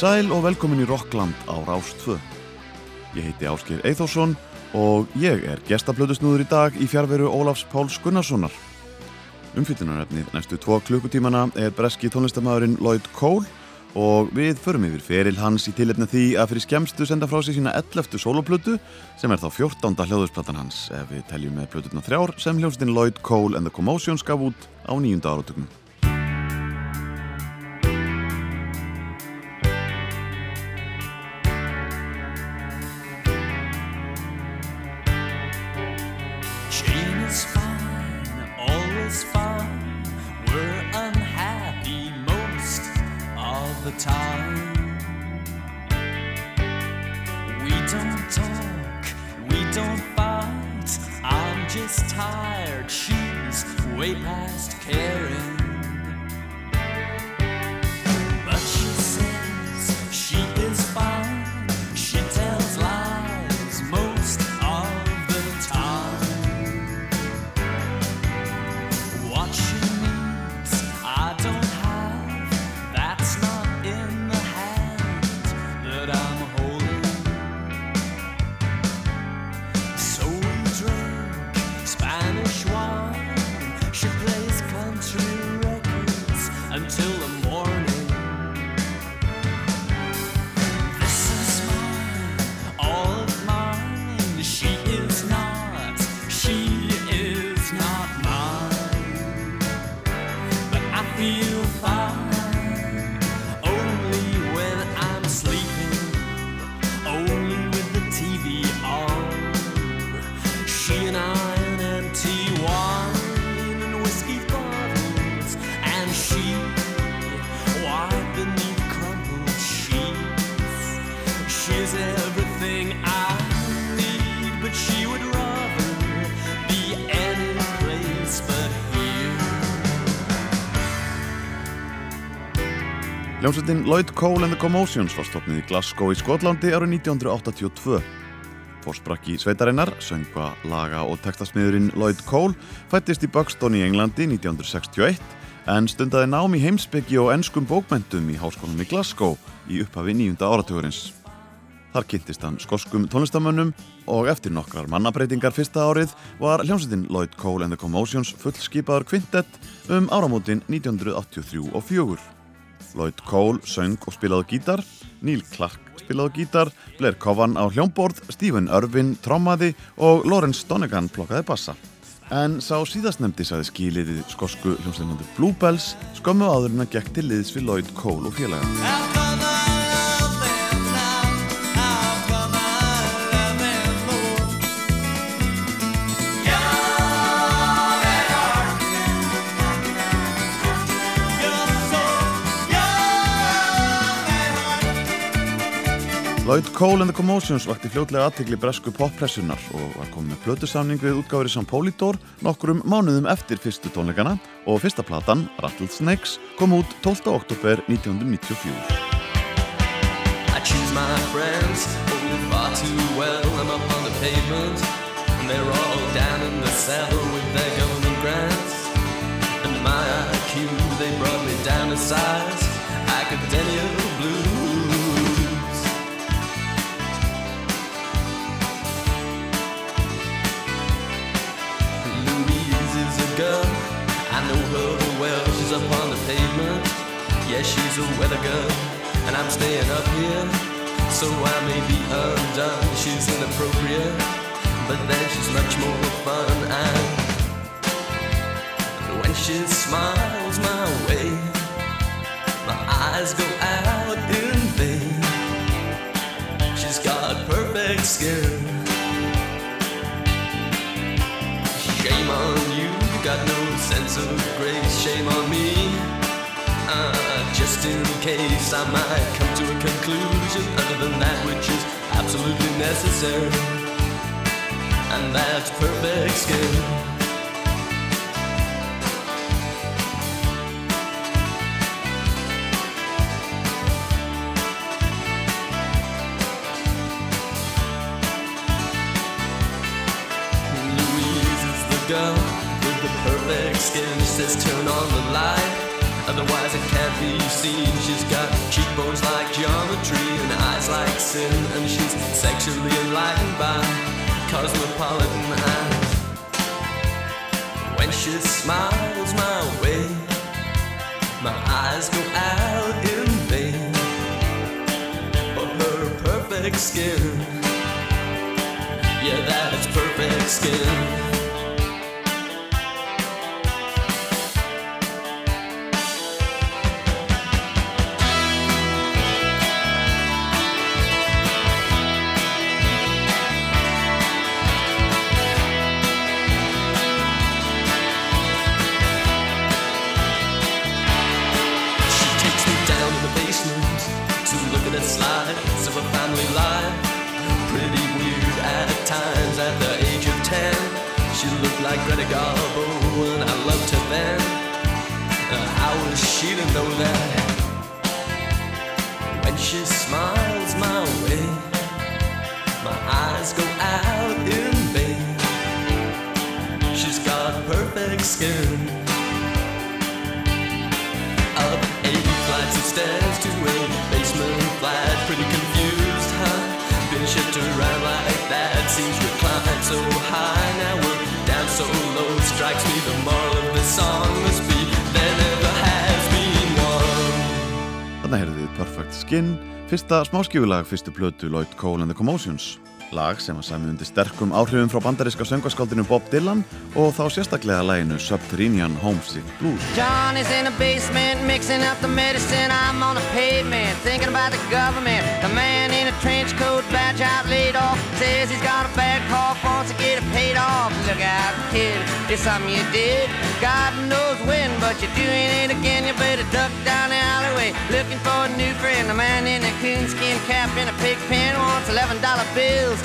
Sæl og velkomin í Rockland á Rást 2. Ég heiti Áskir Eithósson og ég er gestablöðusnúður í dag í fjárveru Ólafs Páls Gunnarssonar. Umfyllunaröfnið næstu tvo klukkutímana er breski tónlistamæðurinn Lloyd Cole og við förum yfir feril hans í tilefna því að fyrir skemstu senda frá sig sína 11. soloplötu sem er þá 14. hljóðusplattan hans ef við teljum með plötutna þrjár sem hljómsdinn Lloyd Cole and the Commotions gaf út á nýjunda áratökum. Ljómsveitin Lloyd Cole and the Commotions var stopnið í Glasgow í Skotlandi árið 1982. Fórsprakki sveitarinnar, söngva, laga og textasmiðurinn Lloyd Cole fættist í Buxton í Englandi 1961 en stundaði nám í heimsbyggi og enskum bókmentum í háskólanum í Glasgow í upphafi nýjunda áratugurins. Þar kynntist hann skoskum tónlistamönnum og eftir nokkrar mannabreitingar fyrsta árið var hljómsveitin Lloyd Cole and the Commotions fullskipaður kvintett um áramótin 1983 og 4. Lloyd Cole söng og spilaði gítar, Neil Clark spilaði gítar, Blair Covan á hljómborð, Stephen Irwin trommaði og Lawrence Donegan plokkaði bassa. En sá síðastnemdi sagði skiliðið skosku hljómsveitinandi Bluebells skömmu áður en að gekk til liðs við Lloyd Cole og félaga. Lloyd Cole and the Commotions vakti fljótlega aðtegli bresku poppressunar og var komið með plötusamning við útgáfari Sam Polydor nokkrum mánuðum eftir fyrstu tónleikana og fyrsta platan, Rattlesnakes, kom út 12. oktober 1994. I choose my friends oh, far too well. I'm up on the pavement, and they're all down in the cellar with their government grants. And my IQ, they brought me down to size. Yeah, she's a weather girl, and I'm staying up here, so I may be undone. She's inappropriate, but then she's much more fun. And when she smiles my way, my eyes go out in vain. She's got perfect skin. Just in case I might come to a conclusion other than that which is absolutely necessary. And that's perfect skin. Louise is the girl with the perfect skin. She says, turn on the light. Otherwise it can't be seen. She's got cheekbones like geometry and eyes like sin, and she's sexually enlightened by cosmopolitan eyes. When she smiles my way, my eyes go out in vain. But her perfect skin, yeah, that's perfect skin. Like Greta Garbo and I loved her then. Uh, how was she to know that? When she smiles my way, my eyes go out in vain. She's got perfect skin. Up eight flights of stairs to a basement flat, pretty confused, huh? Been shipped around like that, seems heyrðum við Perfect Skin fyrsta smáskjöfulag fyrstu plötu Lloyd Cole and the Commotions. Lag sem að sami undir sterkum áhrifum frá bandaríska söngaskáldinu Bob Dylan og þá sérstaklega læginu Subterranean Homesick Blues. Johnny's in the basement mixing up the medicine. I'm on the pavement thinking about the government. The man in a trench coat badge out laid off. Says he's got a bad cough wants to get it paid off. Look out kid, it's something you did. God knows when but you're doing it again. You better duck down the alleyway. Looking for a new friend The man in a coonskin cap and a pig pen. Wants $11 bills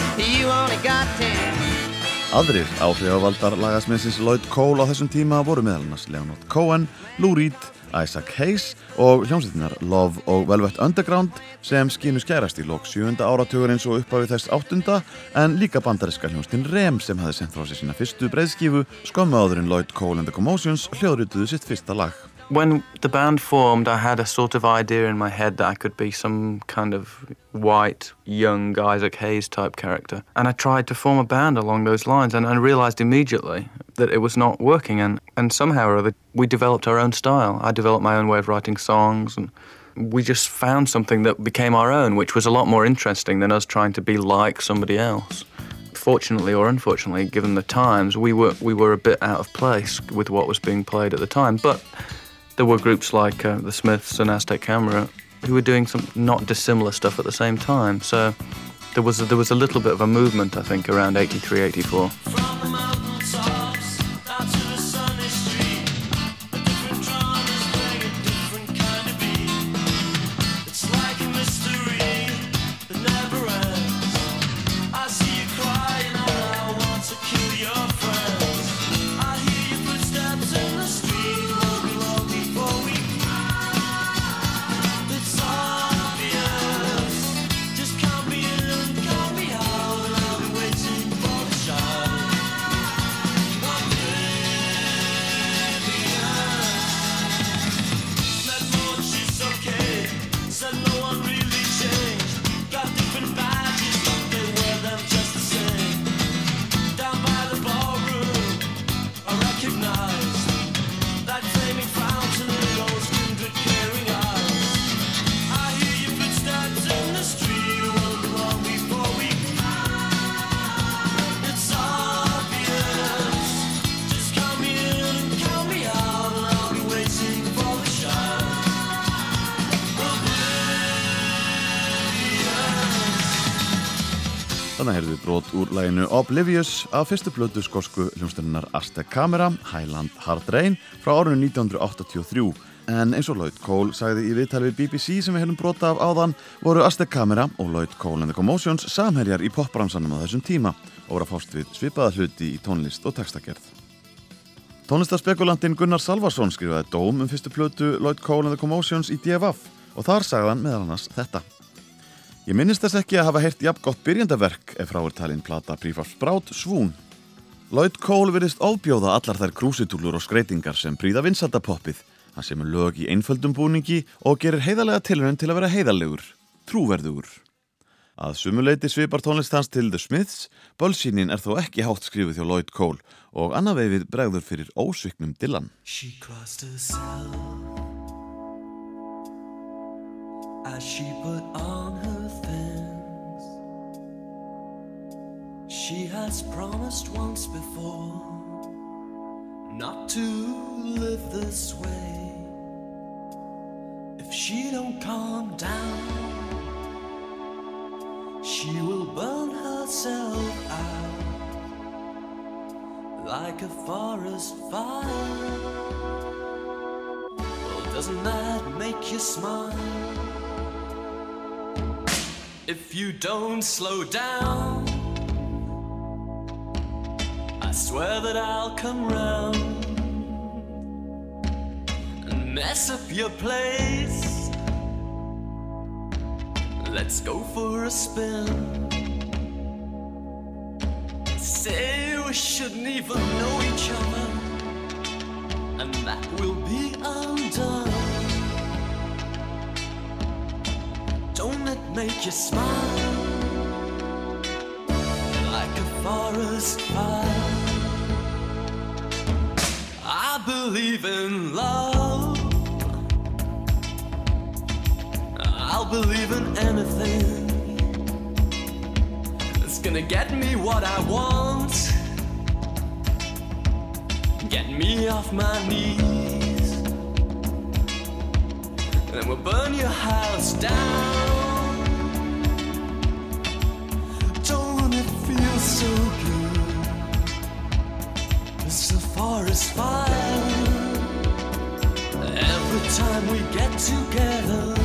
Aðrir áhrifavaldar lagasmiðsins Lloyd Cole á þessum tíma voru meðal annars Leonard Cohen, Lou Reed, Isaac Hayes og hljómsveitinar Love og Velvet Underground sem skínu skærast í lók 7. áratugurins og uppafið þess 8. en líka bandariska hljómsveitin Rem sem hafði sendt frá sér sína fyrstu breyðskifu skömmu áðurinn Lloyd Cole and the Commotions hljóðrutuðu sitt fyrsta lag. When the band formed, I had a sort of idea in my head that I could be some kind of white, young Isaac Hayes type character. And I tried to form a band along those lines and I realized immediately that it was not working. And, and somehow or other, we developed our own style. I developed my own way of writing songs and we just found something that became our own, which was a lot more interesting than us trying to be like somebody else. Fortunately or unfortunately, given the times, we were we were a bit out of place with what was being played at the time. But there were groups like uh, the Smiths and Aztec Camera who were doing some not dissimilar stuff at the same time. So there was a, there was a little bit of a movement, I think, around 83, 84. Þannig heyrðu brot úr læginu Oblivious af fyrstu blödu skosku hljómsdölunar Aztec Camera, Highland Hard Rain frá árunni 1983 en eins og Lloyd Cole sagði í viðtali við BBC sem við hefum brota af áðan voru Aztec Camera og Lloyd Cole and the Commotions samherjar í popbransanum á þessum tíma og voru að fást við svipaða hluti í tónlist og textagerð. Tónlistarspekulantin Gunnar Salvarsson skrifaði dóm um fyrstu blödu Lloyd Cole and the Commotions í DFF og þar sagðan meðal annars þetta Ég minnist þess ekki að hafa heyrt jafn gott byrjandaverk ef frá er talinn plata Prífars Brát Svún. Lloyd Cole virðist ofbjóða allar þær krúsitúlur og skreitingar sem príða vinsaldapoppið Hann semur lög í einföldum búningi og gerir heiðarlega tilhörun til að vera heiðarlegur, trúverðugur. Að sumuleiti svipar tónlist hans til The Smiths, bölsínin er þó ekki hátt skrifið hjá Lloyd Cole og annað veifið bregður fyrir ósviknum Dylan. As she put on her things. She has promised once before not to live this way. If she don't calm down, she will burn herself out like a forest fire. Well, doesn't that make you smile? If you don't slow down, I swear that I'll come round and mess up your place. Let's go for a spin. Say we shouldn't even know each other, and that will be undone. Make you smile like a forest fire? I believe in love. I'll believe in anything. It's gonna get me what I want. Get me off my knees. And then we'll burn your house down. So good? It's a forest fire. Every time we get together.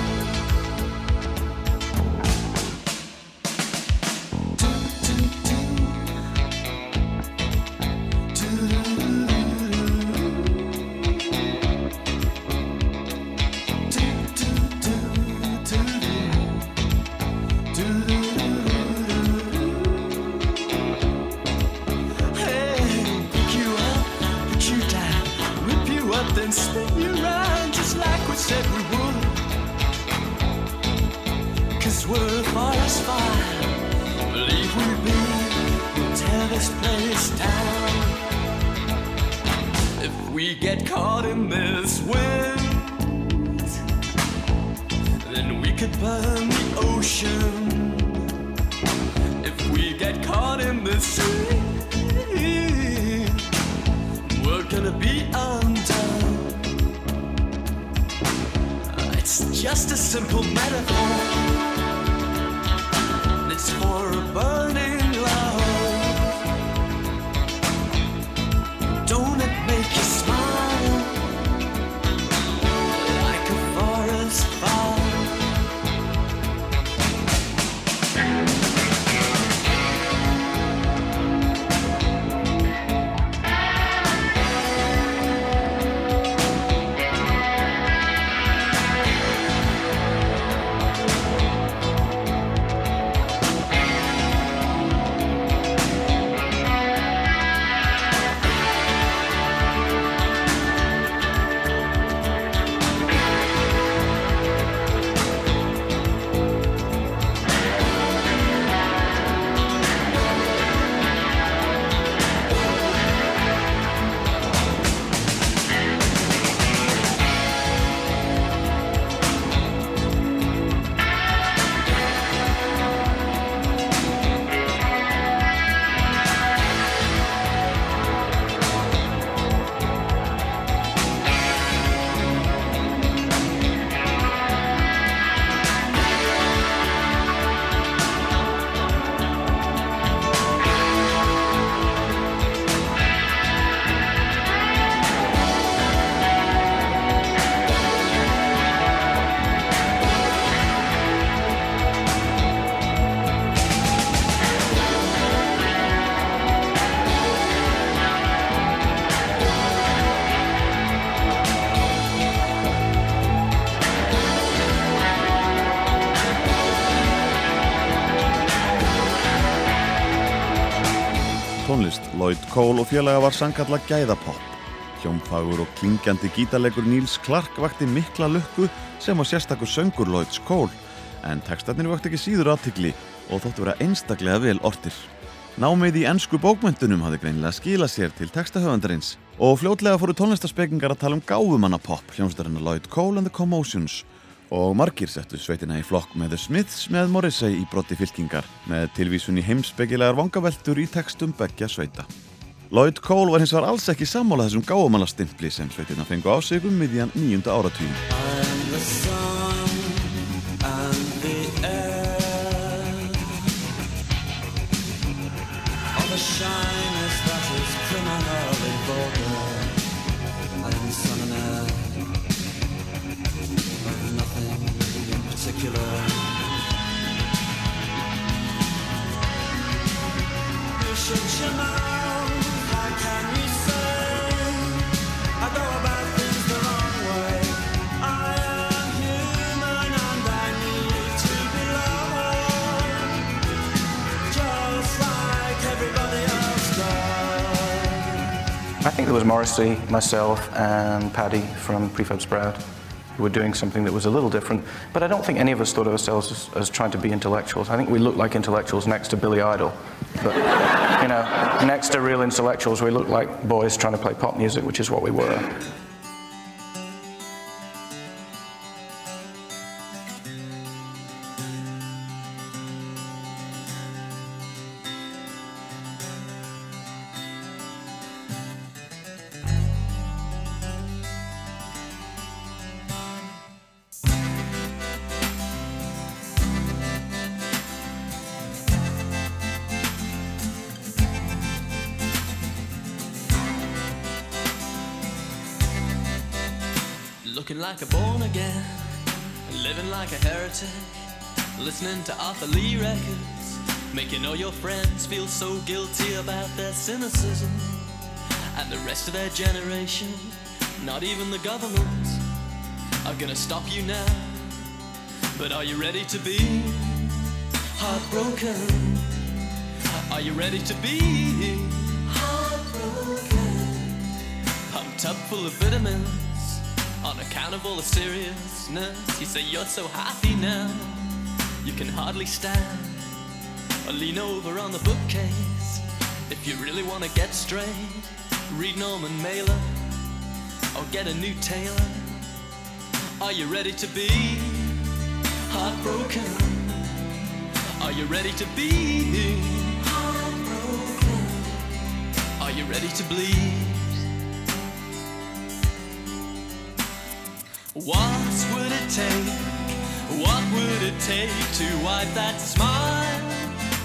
Cole og félaga var sangalla gæðapopp. Hljómfagur og klingjandi gítarlegur Níls Clark vakti mikla lukku sem var sérstakur söngur Lloyds Cole en textarnir vakti ekki síður aðtikli og þóttu vera einstaklega vel ortir. Námið í ennsku bókmyndunum hafði greinilega skilað sér til textahöfundarins og fljótlega fóru tónlistaspekingar að tala um gáfumannapopp hljómsdærinna Lloyd Cole and the Commotions og margir settu sveitina í flokk með The Smiths með Morrissey í brotti fylkingar með tilvísun í heimsbyggilegar vangaveltur í textum begja sveita. Lloyd Cole var hins vegar alls ekki sammála þessum gáumannastimpli sem sveitina fengu á sig um miðjan nýjunda áratvíðin. Think there was Morrissey, myself, and Paddy from Prefab Sprout who were doing something that was a little different. But I don't think any of us thought of ourselves as, as trying to be intellectuals. I think we looked like intellectuals next to Billy Idol. But, you know, next to real intellectuals, we looked like boys trying to play pop music, which is what we were. Looking like a born again, living like a heretic, listening to Arthur Lee records, making all your friends feel so guilty about their cynicism. And the rest of their generation, not even the government, are gonna stop you now. But are you ready to be heartbroken? Are you ready to be heartbroken? Pumped up full of vitamins on account of all the seriousness. You say you're so happy now, you can hardly stand. Or lean over on the bookcase if you really want to get straight. Read Norman Mailer or get a new tailor. Are you ready to be heartbroken? Are you ready to be heartbroken? Are you ready to bleed? What would it take? What would it take to wipe that smile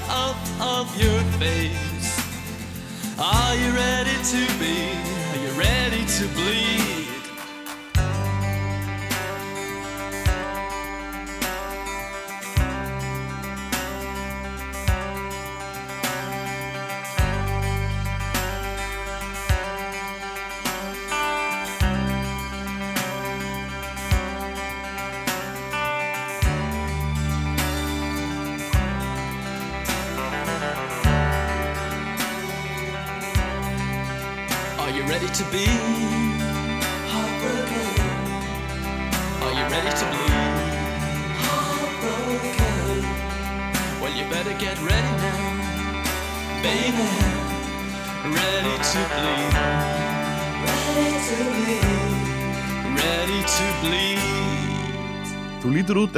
off of your face? Are you ready to be? Are you ready to bleed?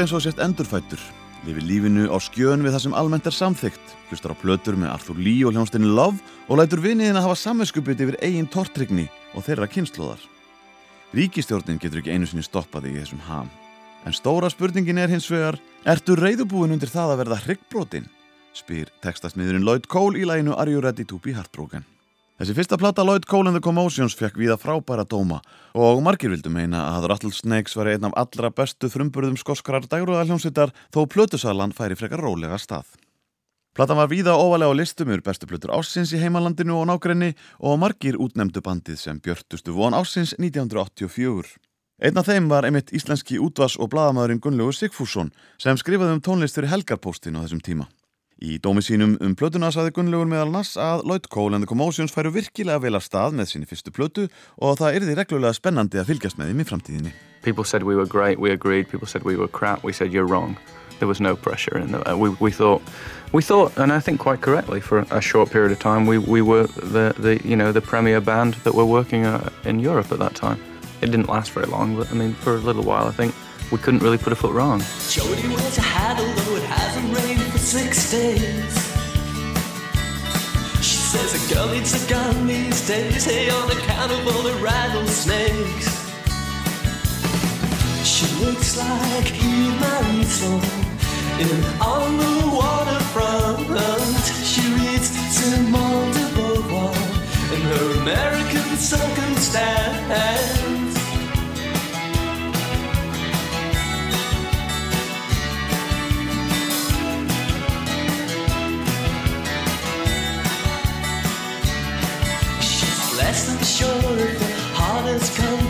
Eins og sért endurfættur, lifir lífinu á skjön við það sem almennt er samþygt, hlustar á plötur með Arthur Lee og hljónstinni Love og lætur viniðin að hafa samvinskupið yfir eigin tortrygni og þeirra kynnslóðar. Ríkistjórnin getur ekki einu sinni stoppað þig í þessum ham. En stóra spurningin er hins vegar, ertu reyðubúin undir það að verða hryggbrotin? spyr textasmiðurinn Lloyd Cole í læginu Are You Ready to be Heartbroken? Þessi fyrsta plata Lloyd Cole and the Commotions fekk viða frábæra dóma og margir vildu meina að Rattlesnakes var einn af allra bestu frumburðum skoskrar dægruðaljónsittar þó plötusalan færi frekar rólega stað. Platan var víða óvalega á listum yfir bestu plötur ásins í heimalandinu og nákrenni og margir útnemdu bandið sem björtustu von ásins 1984. Einn af þeim var einmitt íslenski útvas og bladamæðurinn Gunnlaugur Sigfússon sem skrifaði um tónlist fyrir helgarpóstin á þessum tíma. Í dómi sínum um plötuna saði Gunnlaugur meðal nas að Lloyd Cole and the Commotions færu virkilega vel af stað með síni fyrstu plötu og það yrði reglulega spennandi að fylgjast með þeim í framtíðinni. People said we were great, we agreed. People said we were crap, we said you're wrong. There was no pressure in the, uh, we, we thought we thought and I think quite correctly for a short period of time we, we were the, the you know the premier band that were working uh, in Europe at that time. It didn't last very long, but I mean for a little while I think we couldn't really put a foot wrong. Jody wears a hat although it hasn't rained for six days. She says a girl needs a gun these days, hey, on account of all the rattlesnakes. She looks like Eve Marisol in On the Waterfront. She reads Simone de Beauvoir in her American circumstance.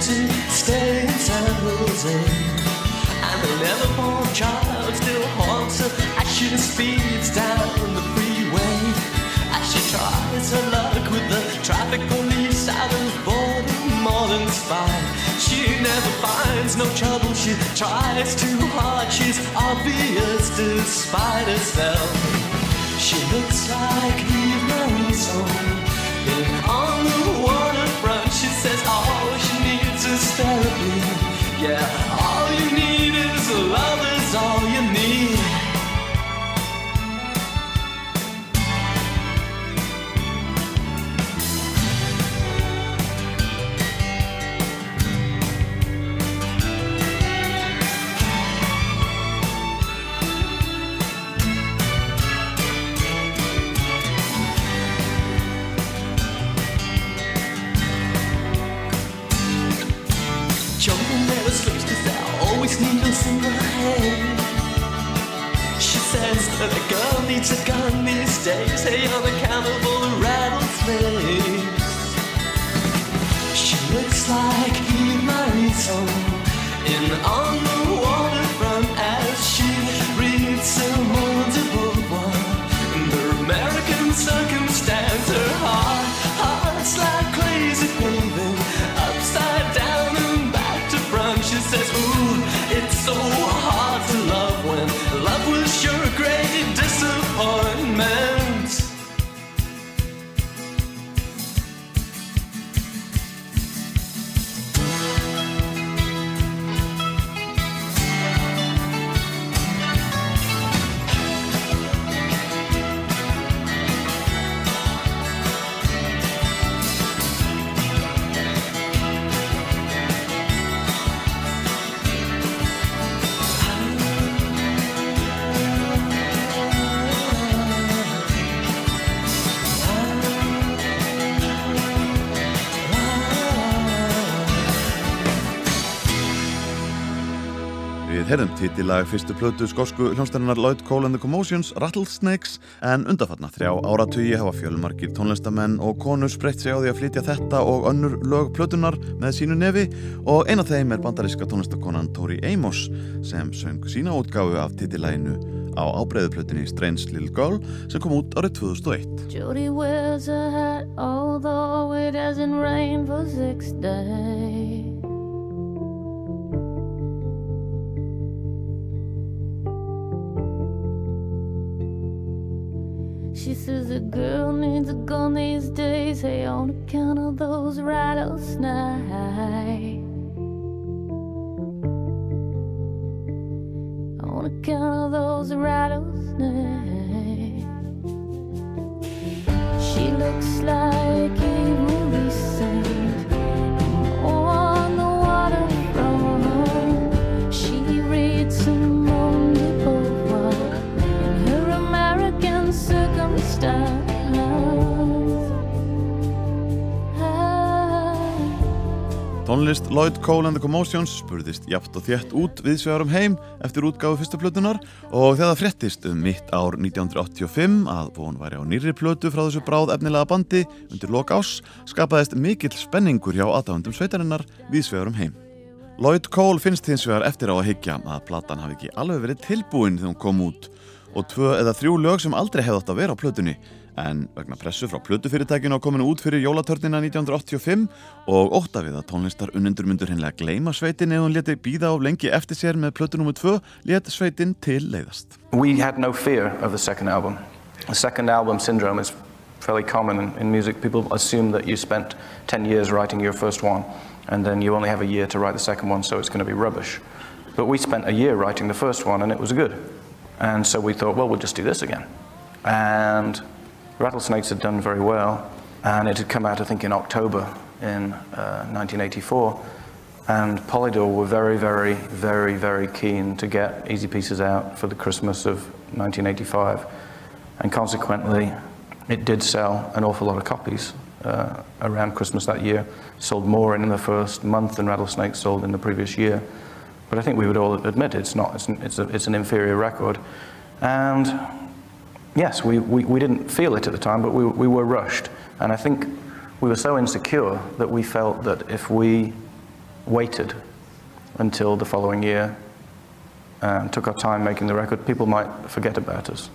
To stay in San Jose. And the never-born child still haunts her as she speeds down the freeway. As she tries her luck with the traffic police out of boredom more than spite. She never finds no trouble, she tries too hard, she's obvious despite herself. She looks like Eve in on the waterfront. She says all she therapy. Yeah, all you need is love Jay, say. Titilag fyrstu plötu skosku hljónstærinar Lloyd Cole and the Commotions Rattlesnakes en undarfarna þrjá áratugi hafa fjölmarkir tónlistamenn og konur spreytt sig á því að flytja þetta og önnur lög plötunar með sínu nefi og eina þeim er bandaríska tónlistakonan Tori Amos sem söng sína útgáfu af titilaginu á ábreyðuplötunni Strange Little Girl sem kom út árið 2001. Jody wears a hat, although it hasn't rained for six days. She says a girl needs a gun these days, hey, on account of those rattlesnakes. On account of those rattlesnakes. She looks like Tónlist Lloyd Cole and the Commotions spurðist jaft og þétt út viðsvegarum heim eftir útgáfu fyrstu plötunar og þegar það fréttist um mitt ár 1985 að von væri á nýri plötu frá þessu bráð efnilega bandi undir lok ás skapaðist mikill spenningur hjá aðdáðundum sveitarinnar viðsvegarum heim. Lloyd Cole finnst hins vegar eftir á að higgja að platan hafi ekki alveg verið tilbúin þegar hún kom út og tvö eða þrjú lög sem aldrei hefði átt að vera á plötunni en vegna pressu frá plötufyrirtækinu á kominu út fyrir jólatörnina 1985 og óta við að tónlistar unnendur myndur hennilega gleima sveitin eða hún leti býða á lengi eftir sér með plötu nr. 2 let sveitin til leiðast. We had no fear of the second album. The second album syndrome is fairly common in, in music. People assume that you spent 10 years writing your first one and then you only have a year to write the second one, so it's going to be rubbish. But we spent a year writing the first one and it was good. And so we thought, well, we'll just do this again. And Rattlesnakes had done very well, and it had come out, I think, in October in uh, 1984. And Polydor were very, very, very, very keen to get Easy Pieces out for the Christmas of 1985. And consequently, it did sell an awful lot of copies uh, around Christmas that year. Sold more in the first month than Rattlesnakes sold in the previous year. But I think we would all admit it's not, it's, an, it's, a, it's an inferior record. And yes, we, we, we didn't feel it at the time, but we, we were rushed. And I think we were so insecure that we felt that if we waited until the following year and took our time making the record, people might forget about us.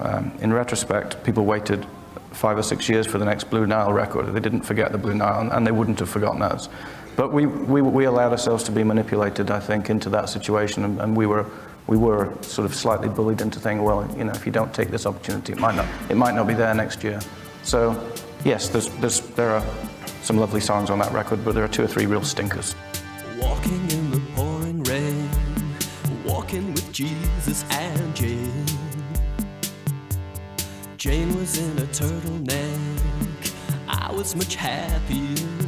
Um, in retrospect, people waited five or six years for the next Blue Nile record. They didn't forget the Blue Nile, and they wouldn't have forgotten us. But we, we, we allowed ourselves to be manipulated, I think, into that situation, and, and we were we were sort of slightly bullied into thinking, well, you know, if you don't take this opportunity, it might not, it might not be there next year. So, yes, there's, there's, there are some lovely songs on that record, but there are two or three real stinkers. Walking in the pouring rain, walking with Jesus and Jane. Jane was in a turtleneck. I was much happier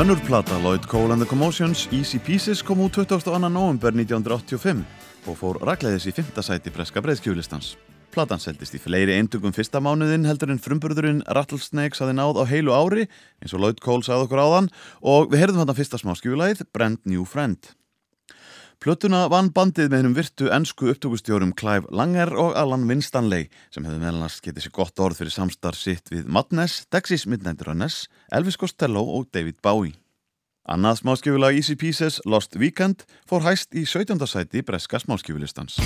Önnur plata Lloyd Cole and the Commotions Easy Pieces kom út 22. november 1985 og fór ragleiðis í 5. sæti breska breyðskjúlistans. Platan seldist í fleiri eindugum fyrsta mánuðin heldur en frumburðurinn Rattlesnakes hafi náð á heilu ári eins og Lloyd Cole sagði okkur áðan og við heyrðum þarna fyrsta smá skjúlæð Brand New Friend. Plötuna vann bandið með hennum virtu ennsku upptökustjórum Clive Langer og Alan Winstanley sem hefði meðal annars getið sér gott orð fyrir samstarf sitt við Madness, Dexys Midnight Runners, Elvis Costello og David Bowie. Annað smáskjöfulag Easy Pieces, Lost Weekend, fór hæst í 17. sæti breska smáskjöfulistans.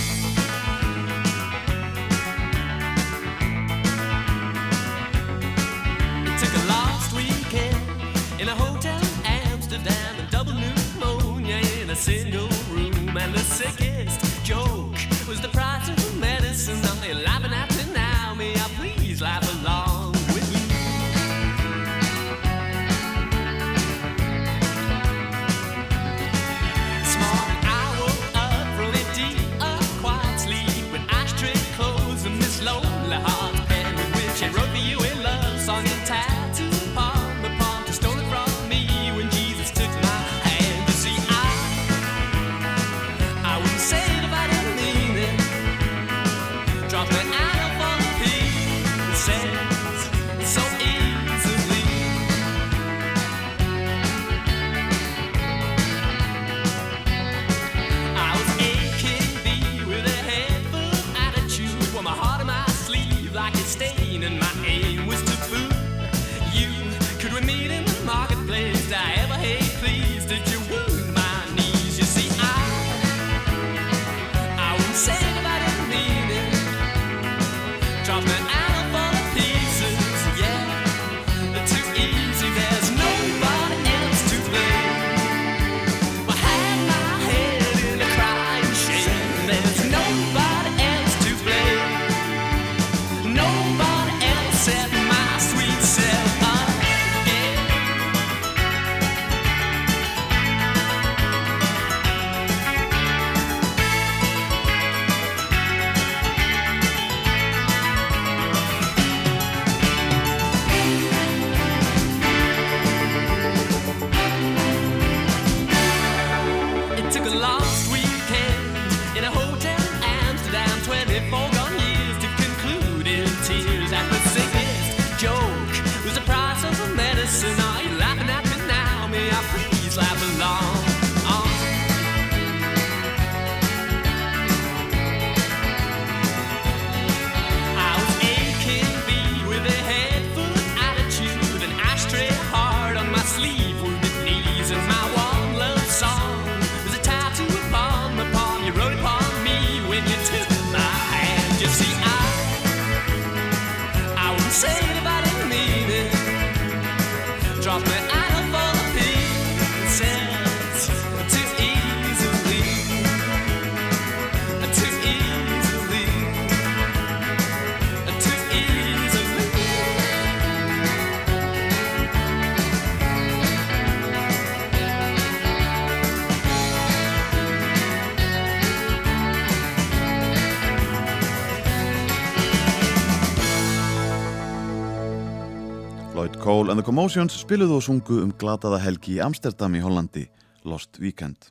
Cole and the Commotions spiluðu og sungu um glataða helgi í Amsterdam í Hollandi, Lost Weekend.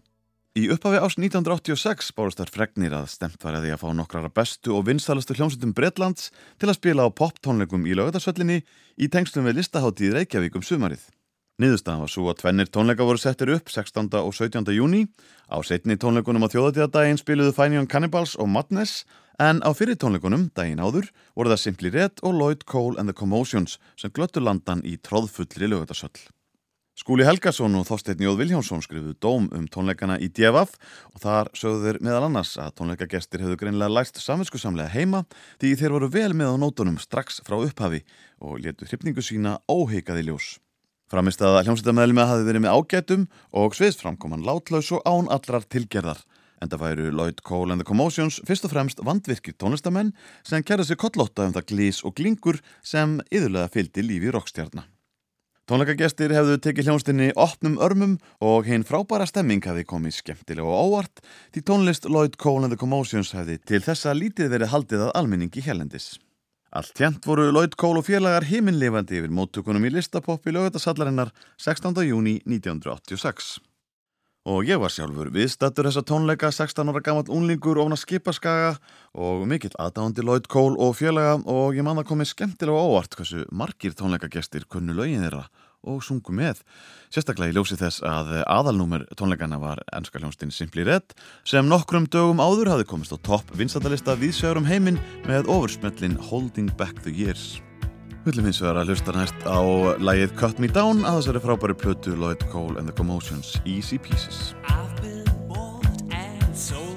Í upphafi ást 1986 bárust þar fregnir að stemt var að því að fá nokkrar af bestu og vinstalastu hljómsveitum Bretlands til að spila á poptónleikum í lögadagsvöllinni í tengslum við listaháttíð Reykjavík um sumarið. Niðurstaðan var svo að tvennir tónleika voru settir upp 16. og 17. júni. Á setni tónleikunum á þjóðatíðadaginn spiluðu Fine Young Cannibals og Madness en á fyrir tónleikunum, daginn áður, voru það Simply Red og Lloyd Cole and the Commotions sem glöttu landan í tróðfullri lögadagsvöll. Skúli Helgason og Þorsteinn Jóð Viljánsson skrifuðu dóm um tónleikana í Djefaf og þar sögðu þeir meðal annars að tónleikagestir hefðu greinlega læst samvinskusamlega heima því þeir voru vel með á nótunum strax frá upphafi og letu hrypningu sína óheikaði ljós. Framist að hljómsættameðlum hafi verið með ágætum og sviðsframkoman látlaus og án allrar tilgerðar en það væru Lloyd Cole and the Commotions fyrst og fremst vandvirkir tónlistamenn sem kærði sér kollótta um það glís og glingur sem yðurlega fylgdi lífi rockstjarnar. Tónleikagestir hefðu tekið hljónstinni opnum örmum og hinn frábæra stemming hefði komið skemmtilega og óvart því tónlist Lloyd Cole and the Commotions hefði til þessa lítið verið haldið að almenningi hérlendis. Allt hjent voru Lloyd Cole og félagar heiminlefandi yfir móttökunum í listapoppi lögatasallarinnar 16. júni 1986. Og ég var sjálfur viðstattur þessa tónleika 16 ára gammal unlingur ofna skipaskaga og mikill aðdándi Lloyd Cole og félaga og ég man að komi skemmtilega óvart hversu margir tónleikagestir kunnu lögin þeirra og sungu með. Sérstaklega í ljósi þess að aðalnúmer tónleikana var ennska hljónstinn Simply Red sem nokkrum dögum áður hafði komist á topp vinstandalista viðsjörum heiminn með ofursmellin Holding Back the Years. Hullum hins vegar að hlusta næst á lægið Cut Me Down að þessari frábæri plötu Lloyd Cole and the Commotions Easy Pieces. I've been bought and sold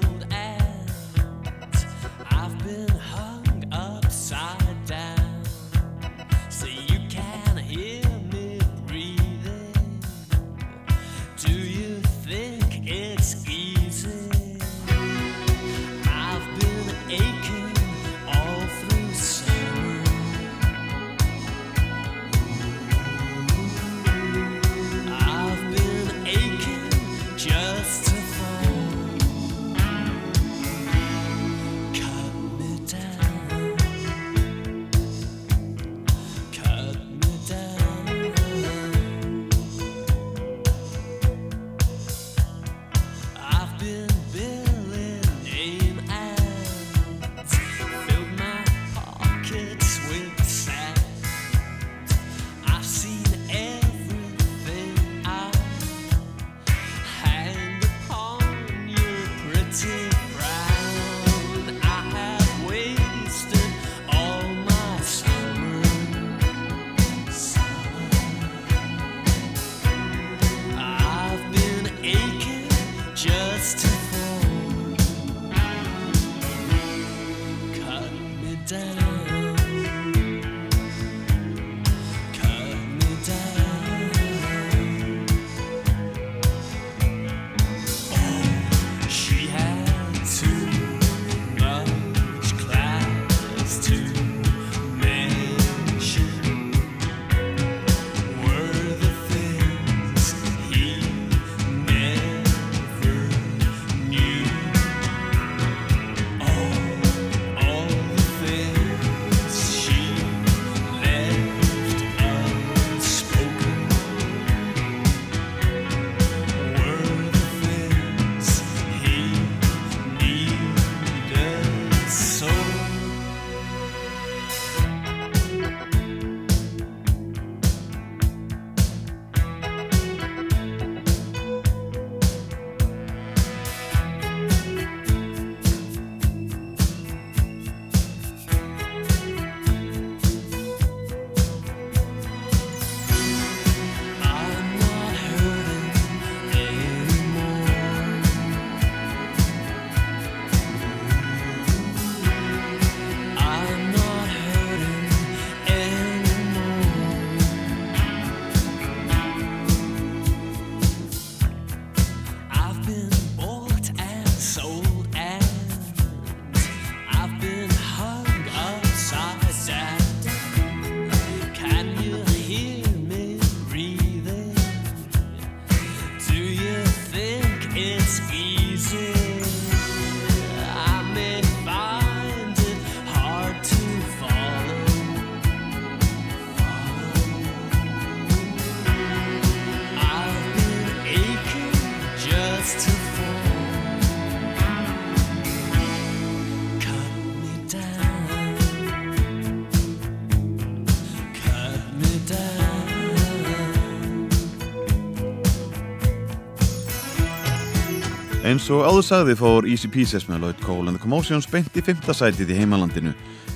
Eins og áður sagði fór Easy Pieces með Lloyd Cole and the Commotions beint í fymta sætið í heimalandinu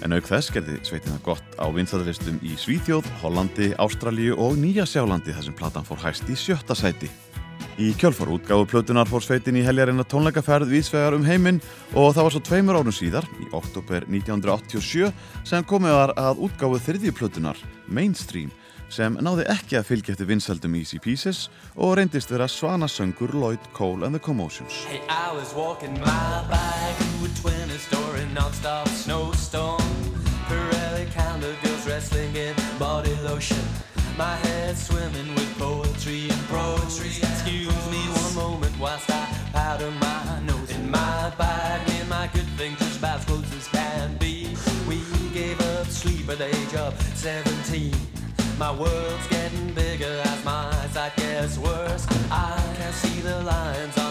en auk þess gerði sveitina gott á vinstadalistum í Svíþjóð, Hollandi, Ástralíu og Nýja Sjálandi þar sem platan fór hæst í sjötta sæti. Í kjölfar útgáfu plötunar fór sveitin í heljarina tónleikaferð vísvegar um heiminn og það var svo tveimur árum síðar, í oktober 1987, sem komið var að útgáfu þriðju plötunar, Mainstream, sem náði ekki að fylgja eftir vinsaldum Easy Pieces og reyndist vera svanasöngur Lloyd Cole and the Commotions. Hey, I was walking my bike through a twenty-story non-stop snowstorm. Pirelli of girls wrestling in body lotion. My head swimming with poetry and poetry. Excuse me one moment whilst I powder my nose. In my bag, me and my good things just about as close as can be. We gave up sleep at the age of 17. My world's getting bigger as my sight gets worse. I can't see the lines on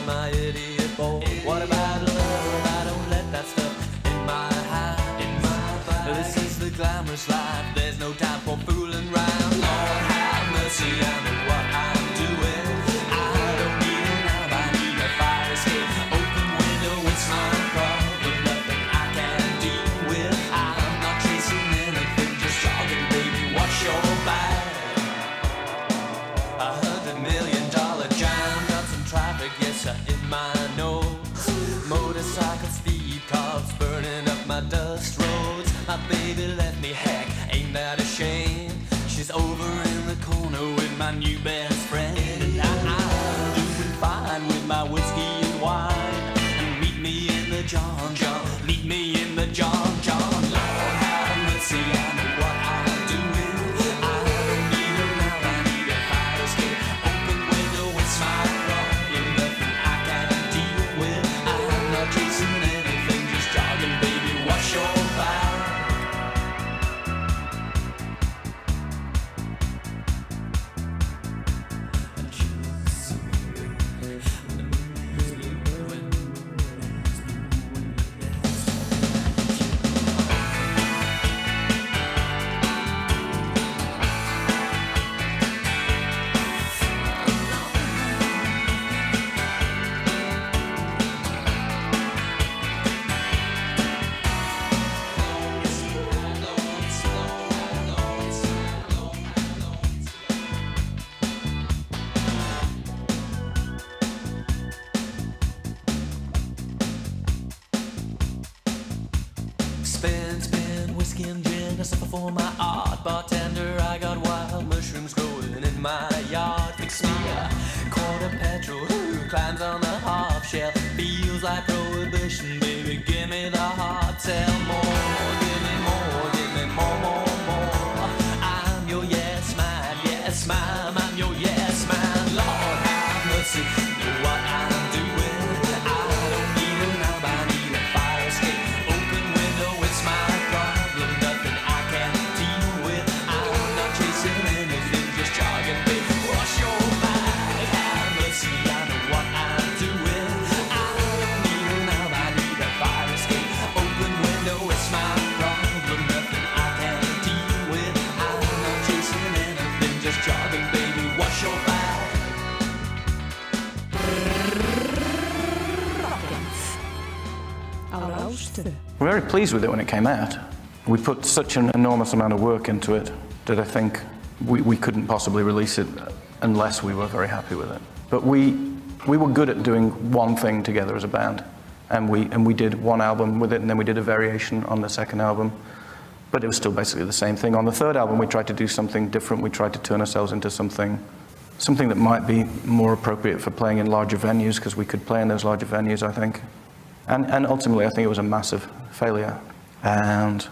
pleased with it when it came out. We put such an enormous amount of work into it that I think we, we couldn't possibly release it unless we were very happy with it. But we, we were good at doing one thing together as a band. And we, and we did one album with it, and then we did a variation on the second album. But it was still basically the same thing. On the third album, we tried to do something different. We tried to turn ourselves into something, something that might be more appropriate for playing in larger venues, because we could play in those larger venues, I think. And, and ultimately, I think it was a massive failure. And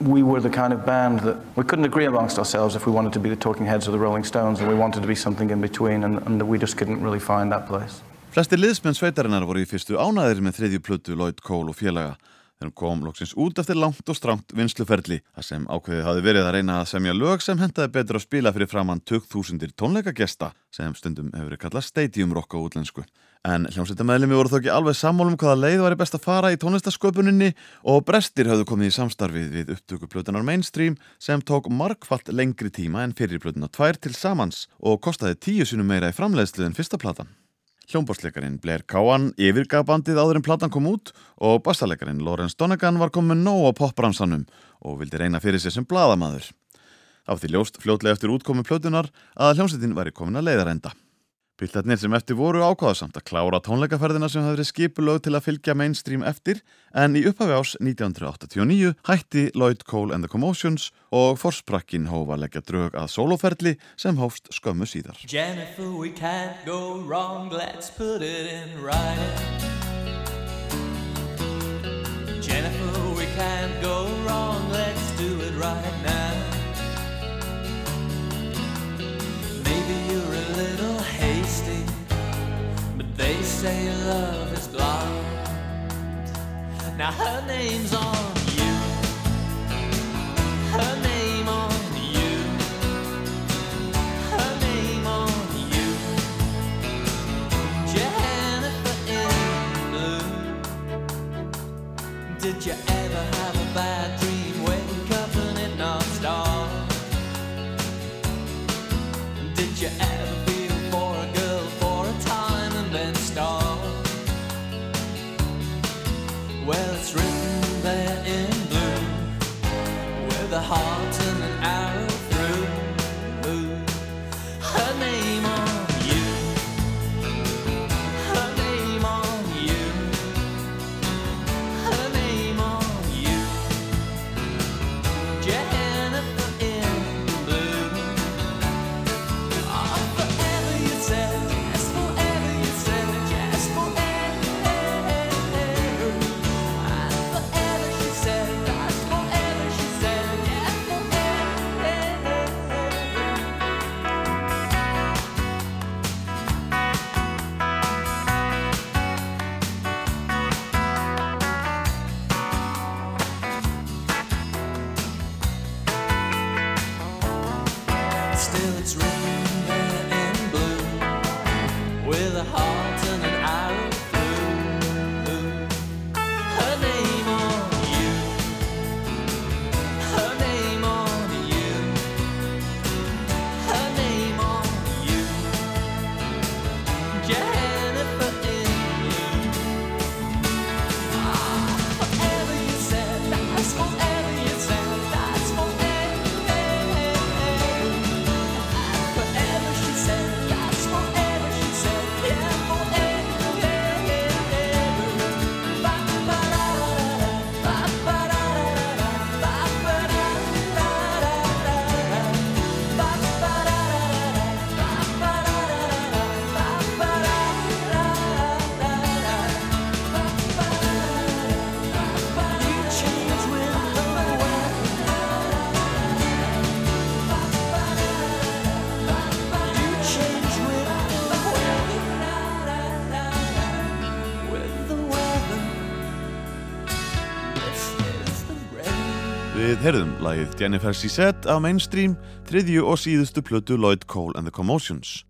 we were the kind of band that we couldn't agree amongst ourselves if we wanted to be the Talking Heads or the Rolling Stones, and we wanted to be something in between, and, and we just couldn't really find that place. Flestir liðsmenn sveitarinnar voru í fyrstu ánæðir með þriðju plötu Lloyd Cole og félaga þegar hún kom loksins út eftir langt og strangt vinsluferli þar sem ákveðið hafi verið að reyna að semja lög sem hendaði betur að spila fyrir framann 2000 tónleikagesta sem stundum hefur verið kallað stadium rock á útlensku. En hljómsveitamæðlimi voru þó ekki alveg sammálum hvaða leið væri best að fara í tónlistasköpuninni og brestir höfðu komið í samstarfið við upptökuplötunar Mainstream sem tók markfalt lengri tíma en fyrir plötuna tvær til samans og kostaði tíu sinum meira í framleiðslu en fyrsta platan. Hljómbásleikarin Blair Cowan yfirgaf bandið áður en platan kom út og bassaleikarin Lawrence Donegan var komin nóg á popbransanum og vildi reyna fyrir sér sem bladamaður. Af því ljóst fljótlega eftir útkomi plötunar að hljómsveitin væri komin að leiðarenda. Piltarnir sem eftir voru ákváðasamt að klára tónleikaferðina sem hafði skipulög til að fylgja mainstream eftir en í upphafi ás 1989 hætti Lloyd Cole and the Commotions og forsprakkin hófa leggja drög að soloferli sem hófst skömmu síðar. Jennifer, we can't go wrong, let's put it in writing. Jennifer, we can't go wrong, let's do it right They say love is blind. Now her name's on you. Her name on you. Her name on you. Jennifer in blue. Did you heart Við heyrðum lagið Jennifer Sisette af Mainstream, þriðju og síðustu plötu Lloyd Cole and the Commotions.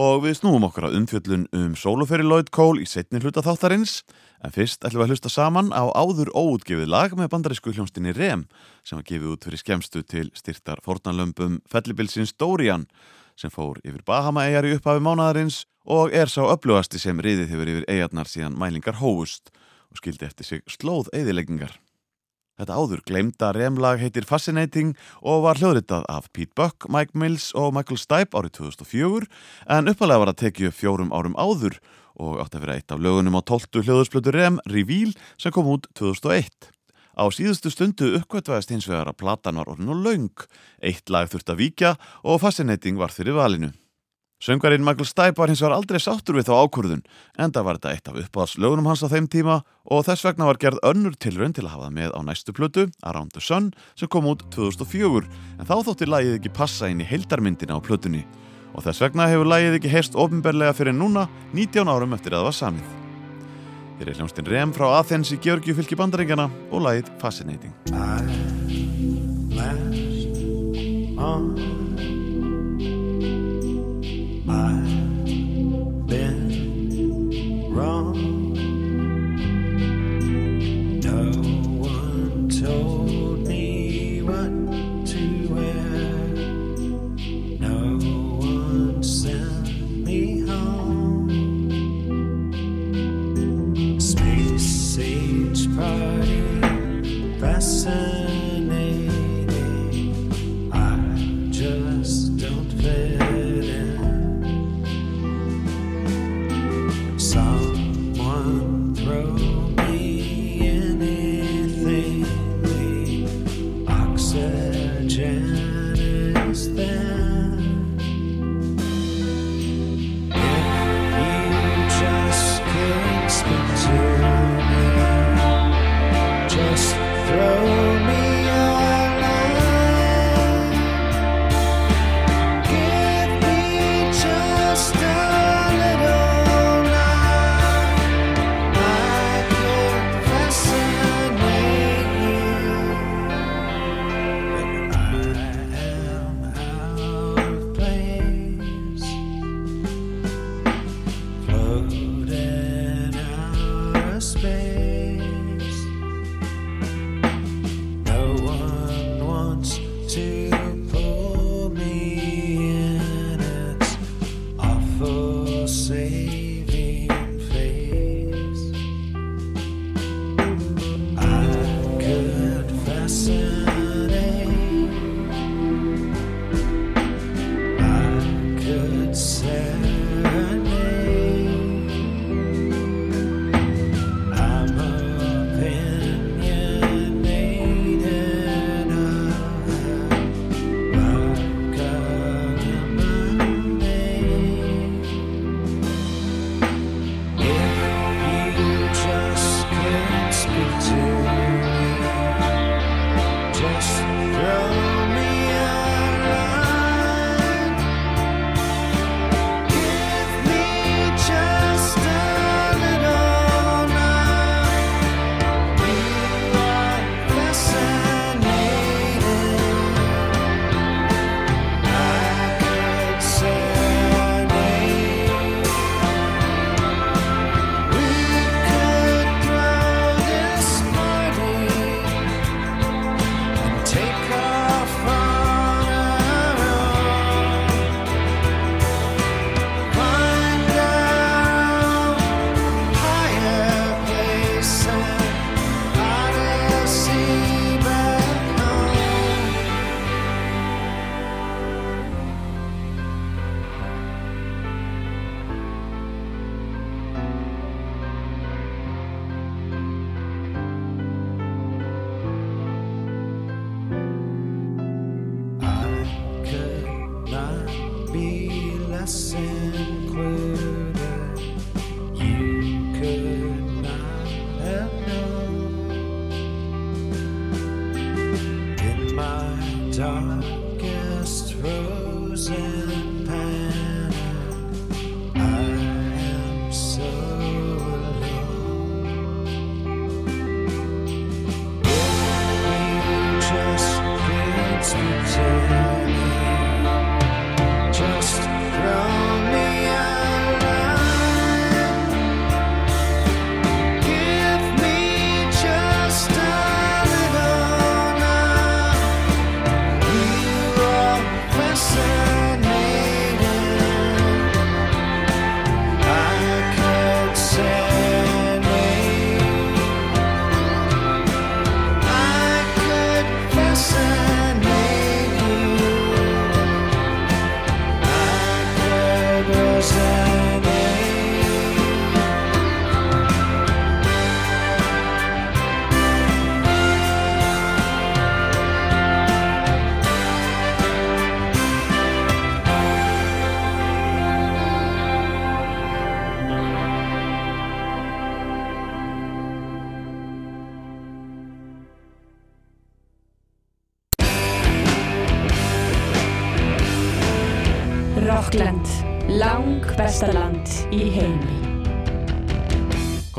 Og við snúum okkur að umfjöllun um sóluferi Lloyd Cole í setni hluta þáttarins, en fyrst ætlum við að hlusta saman á áður óútgefið lag með bandarísku hljónstinni Rem, sem var gefið út fyrir skemstu til styrtar fornalömpum fellibilsins Dorian, sem fór yfir Bahama-eyjar í upphafi mánadarins og er sá öflugasti sem riðið hefur yfir eyjarnar síðan mælingar hófust og skildi eftir sig slóð eyðileggingar. Þetta áður gleymda remlag heitir Fascinating og var hljóðritað af Pete Buck, Mike Mills og Michael Stipe árið 2004 en uppalega var að tekið fjórum árum áður og átti að vera eitt af lögunum á 12. hljóðusplötu Rem, Reveal, sem kom út 2001. Á síðustu stundu uppkvætvaðist hins vegar að platan var orðin og laung, eitt lag þurft að víkja og Fascinating var fyrir valinu. Söngarinn Michael Stipe var hins vegar aldrei sáttur við þá ákvörðun, enda var þetta eitt af uppáðslögunum hans á þeim tíma og þess vegna var gerð önnur tilraun til að hafa það með á næstu plötu, Around the Sun, sem kom út 2004, en þá þótti lagið ekki passa inn í heildarmyndina á plötunni. Og þess vegna hefur lagið ekki heyrst ofinberlega fyrir núna, 19 árum eftir að það var samið. Hér er hljómsdinn Rem frá Athens í Georgiu fylki bandaríkjana og lagið Fascinating. I've been wrong. No one told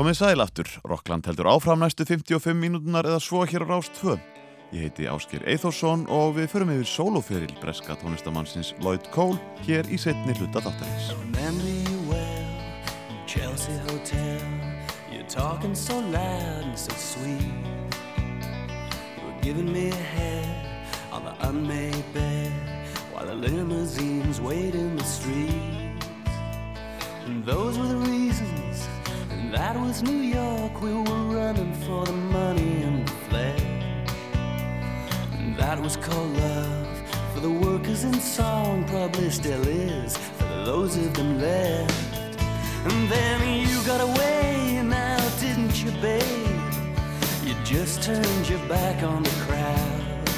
komið sælaftur. Rokkland heldur áfram næstu 55 mínútunar eða svo hér á Rástfö. Ég heiti Ásker Eithorsson og við förum yfir soloferil breska tónlistamannsins Lloyd Cole hér í setni hluta dáttarins. So Those were the reasons that was New York. We were running for the money and the flair. And that was called love for the workers in song, probably still is for those of them left. And then you got away, and now didn't you, babe? You just turned your back on the crowd.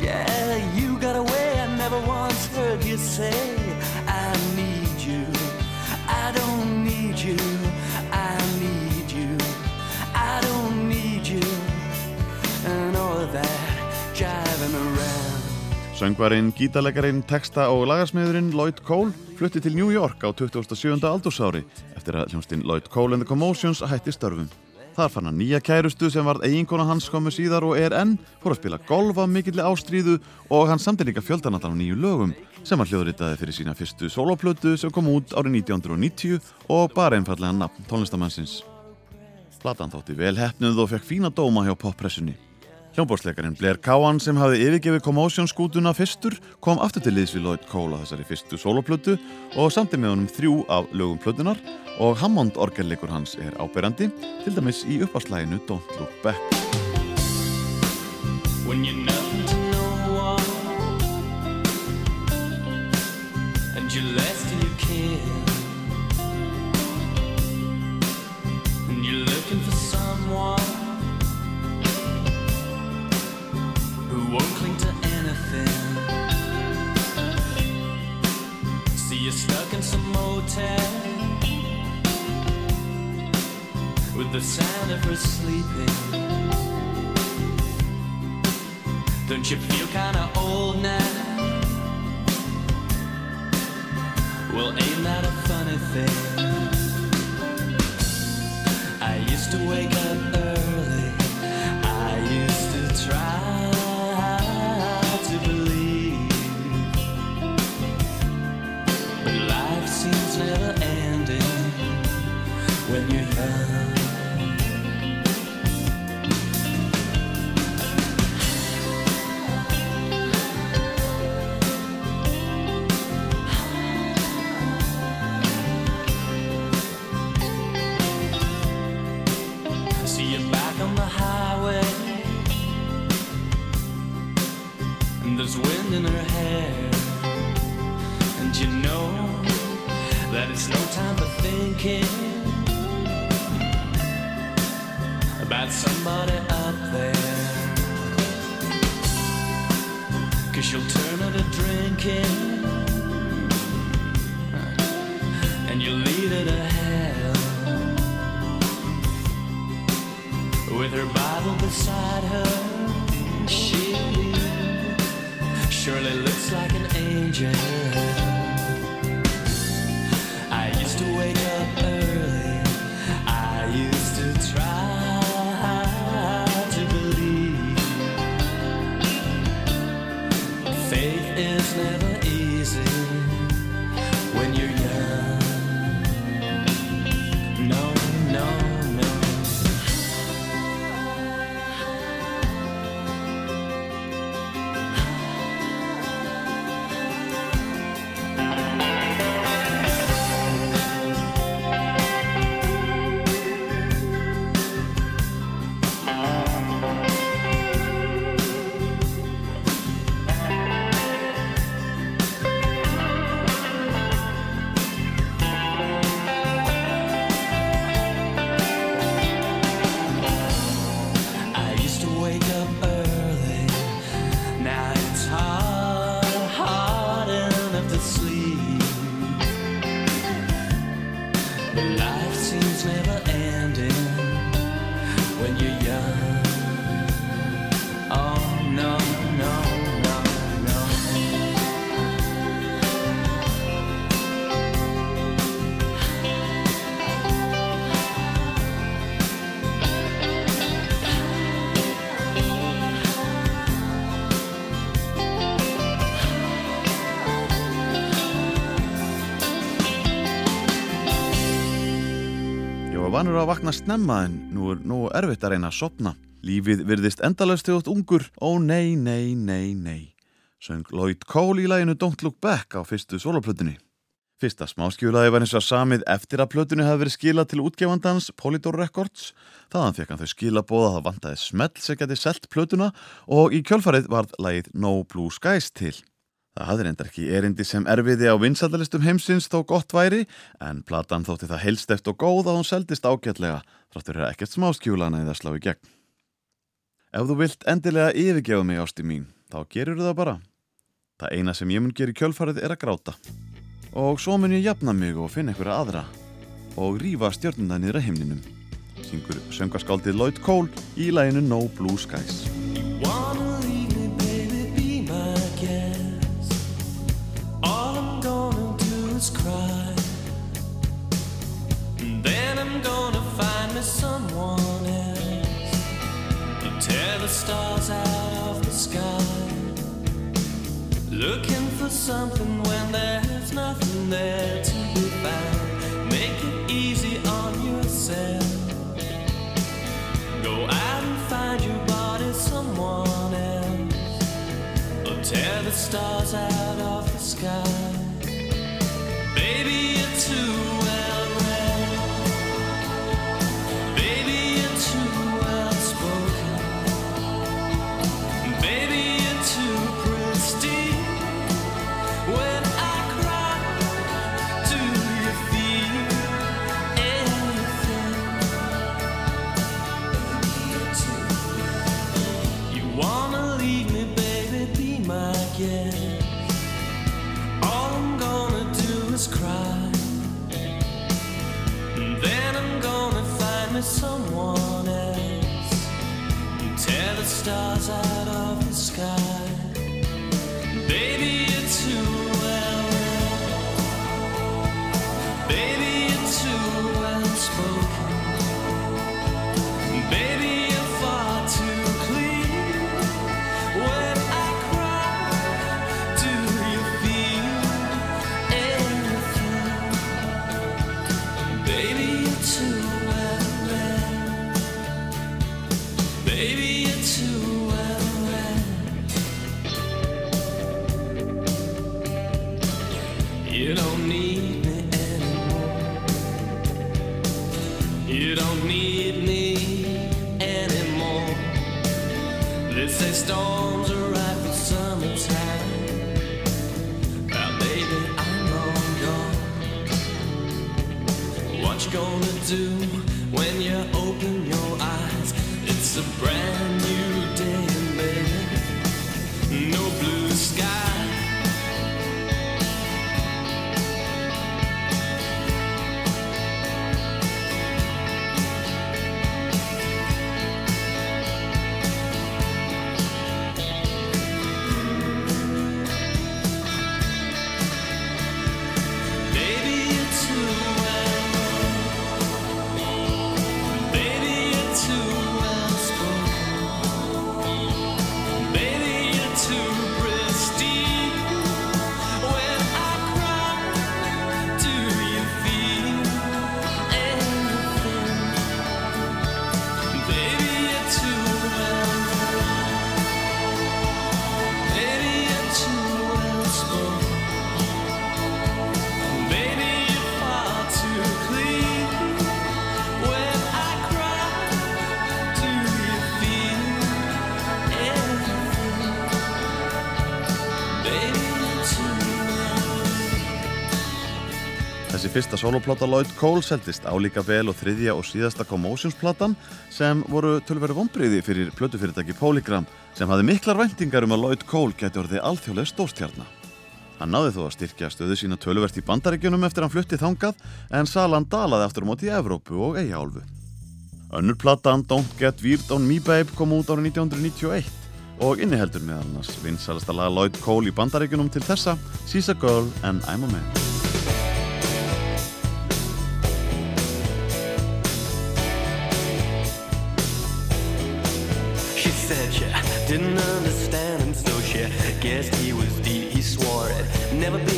Yeah, you got away, I never once heard you say, I need you. I don't need you. Söngvarinn, gítarleikarin, texta og lagarsmiðurinn Lloyd Cole flutti til New York á 27. aldursári eftir að hljómsdinn Lloyd Cole and the Commotions hætti störfum. Þar fann hann nýja kærustu sem varð eiginkona hans komu síðar og er enn, fór að spila golf af mikilli ástríðu og hann samti líka fjöldanallan á nýju lögum sem hann hljóðritaði fyrir sína fyrstu soloplötu sem kom út árið 1990 og bara einfallega nafn tónlistamannsins. Platan þótti vel hefnuð og fekk fína dóma hjá poppressunni. Hljómbórsleikarinn Blair Cowan sem hafði yfirgefið Commotion skútuna fyrstur kom aftur til liðs við Lloyd Cole á þessari fyrstu soloplötu og samti með honum þrjú af lögum plötunar og Hammond orgelleikur hans er áberandi til dæmis í uppáslæginu Don't Look Back. when you're numb who won't cling to anything see you're stuck in some motel with the sound of her sleeping Don't you feel kinda old now? Well, ain't that a funny thing? I used to wake up early. I used to try in her hair, and you know that it's no time for thinking about somebody up there. Cause she'll turn her to drinking and you'll lead her to hell. With her Bible beside her, she surely looks like an angel. I used to wake up early. Vanur að vakna snemma en nú er nú erfitt að reyna að sopna. Lífið virðist endalaust ert ungur. Ó nei, nei, nei, nei. Söng Lloyd Cole í læginu Don't Look Back á fyrstu soloplötunni. Fyrsta smáskjúlaði var eins og samið eftir að plötunni hafi verið skilað til útgefandans Polydor Records. Þaðan fekk hann þau skilabóða að það vantaði smelt sem geti selt plötuna og í kjölfarið varð lægið No Blue Skies til. Það hafði reyndar ekki erindi sem erfiði á vinsaldalistum heimsins þó gott væri, en platan þótti það heilst eftir og góð að hún seldist ágætlega, þráttur er ekkert smáskjúlana í það slá í gegn. Ef þú vilt endilega yfirgefa mig ásti mín, þá gerur það bara. Það eina sem ég mun gera í kjölfarið er að gráta. Og svo mun ég jafna mig og finna einhverja aðra og rífa stjörnuna niður að himninum. Syngur söngaskáldið Lloyd Cole í læginu No Blue Skies. Me someone else. To tear the stars out of the sky. Looking for something when there's nothing there to be found. Make it easy on yourself. Go out and find your body someone else. Or tear the stars out of the sky. Baby, you're too stars out of the sky. Baby, you're too Fyrsta soloplata Lloyd Cole seldist álíka vel og þriðja og síðasta Commotions-platan sem voru tölveri vonbriði fyrir plötufyrirtæki Polygram sem hafði miklar væntingar um að Lloyd Cole geti orðið alþjóðlega stórstjarnar. Hann náði þó að styrkja stöðu sína tölvert í bandaríkjunum eftir hann fluttið þangað en Salan dalaði aftur móti í Evrópu og Eijálu. Önnur platan Don't Get Weird on Me Babe kom út árið 1991 og inniheldur meðal hann vinsalasta laga Lloyd Cole í bandaríkjunum til þessa She's a Girl and I'm a Man. didn't understand him, so she guessed he was deep. He swore it never be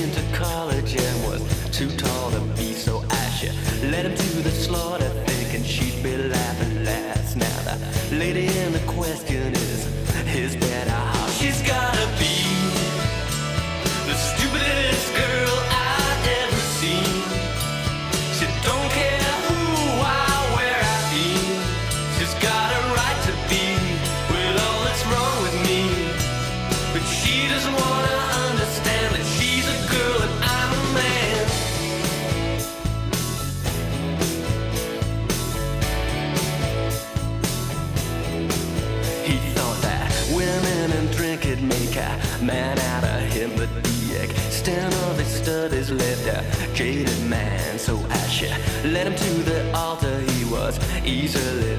easily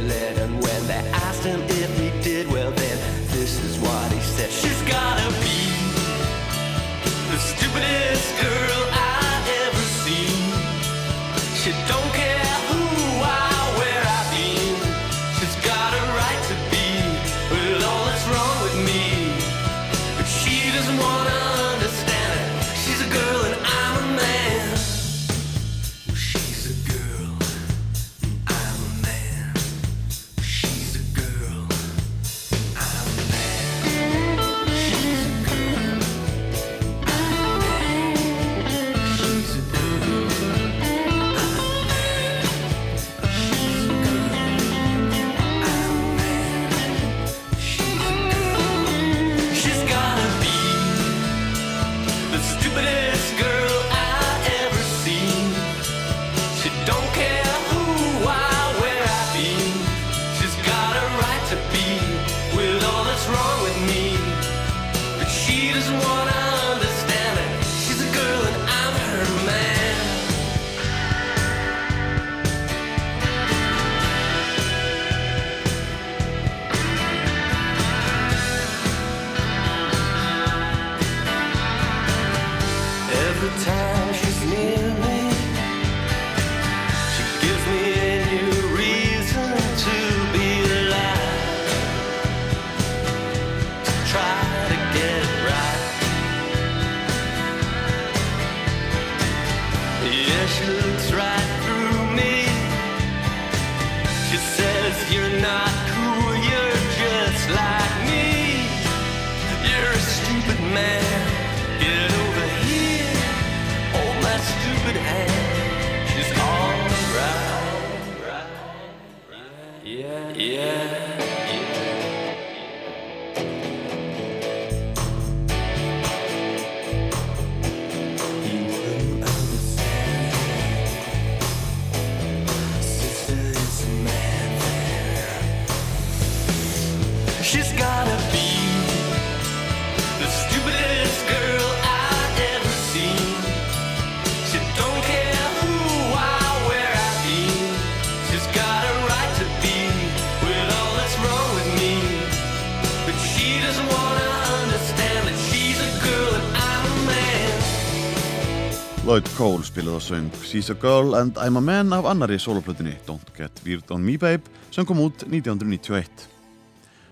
spilaði og söng She's a Girl and I'm a Man af annari soloplötinni Don't Get Weird on Me Babe sem kom út 1991.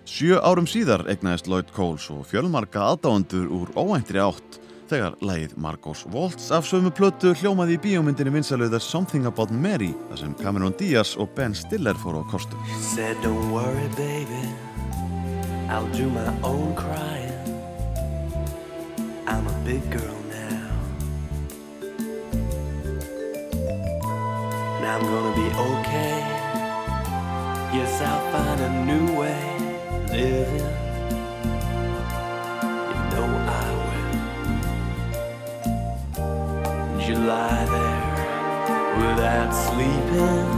Sjö árum síðar egnaðist Lloyd Coles og fjölmarka aðdáendur úr óæntri átt þegar lægið Margos Waltz af sömu plötu hljómaði í bíómyndinni vinsalöðu The Something About Mary þar sem Cameron Diaz og Ben Stiller fóru á kostum. He said don't worry baby I'll do my own crying I'm a big girl I'm gonna be okay. Yes, I'll find a new way living. You know I will. And you lie there without sleeping,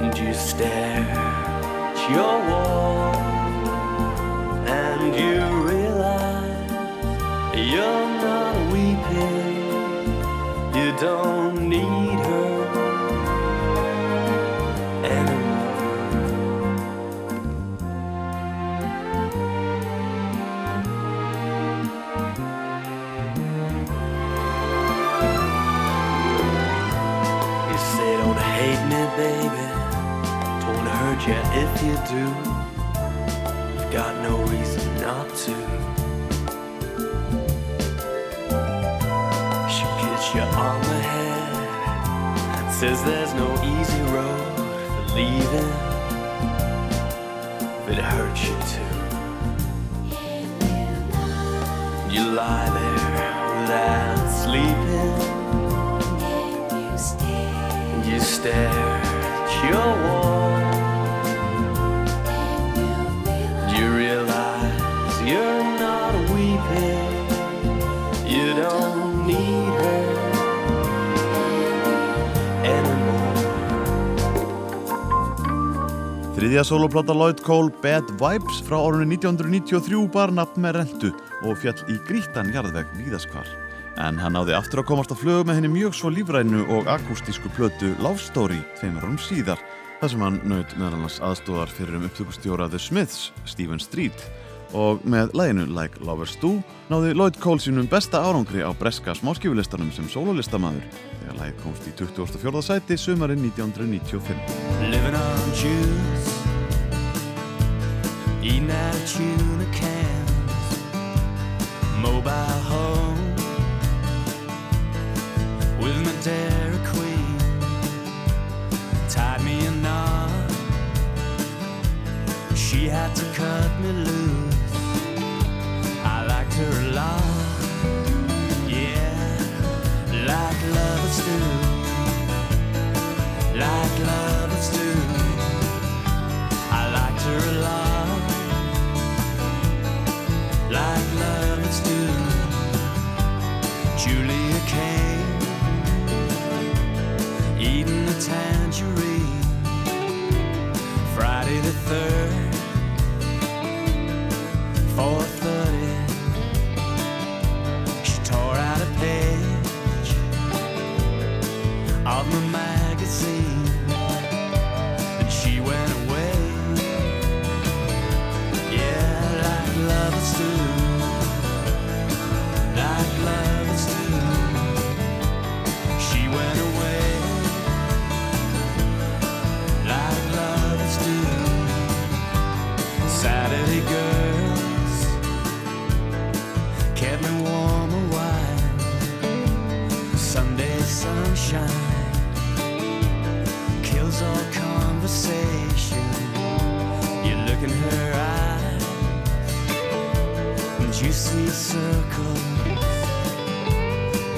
and you stare at your wall, and you realize you're not weeping. You don't need. You do. You've got no reason not to. She gets you on the head. Says there's no easy road for leaving. But it hurts you too. You lie there without sleeping. You stare Þriðja soloplata Lloyd Cole Bad Vibes frá árunni 1993 bar nafn með rentu og fjall í grítan jarðveg víðaskvar. En hann náði aftur að komast á flögu með henni mjög svo lífrænu og akústísku plötu Love Story tveimur árum síðar, þar sem hann naut meðal annars aðstóðar fyrir um upptökustjóra The Smiths, Stephen Street. Og með læginu Like Lovers Do náði Lloyd Cole sínum besta árangri á breska smáskjöfulistanum sem sólolistamaður þegar lægið komst í 24. sæti sumarinn 1995. Eating out of tuna cans, mobile home. With my Dairy Queen, tied me a knot. She had to cut me loose. I liked her a lot, yeah, like lovers do like lovers Julia came, eating a tangerine. Friday the third, four thirty. She tore out a page of my magazine.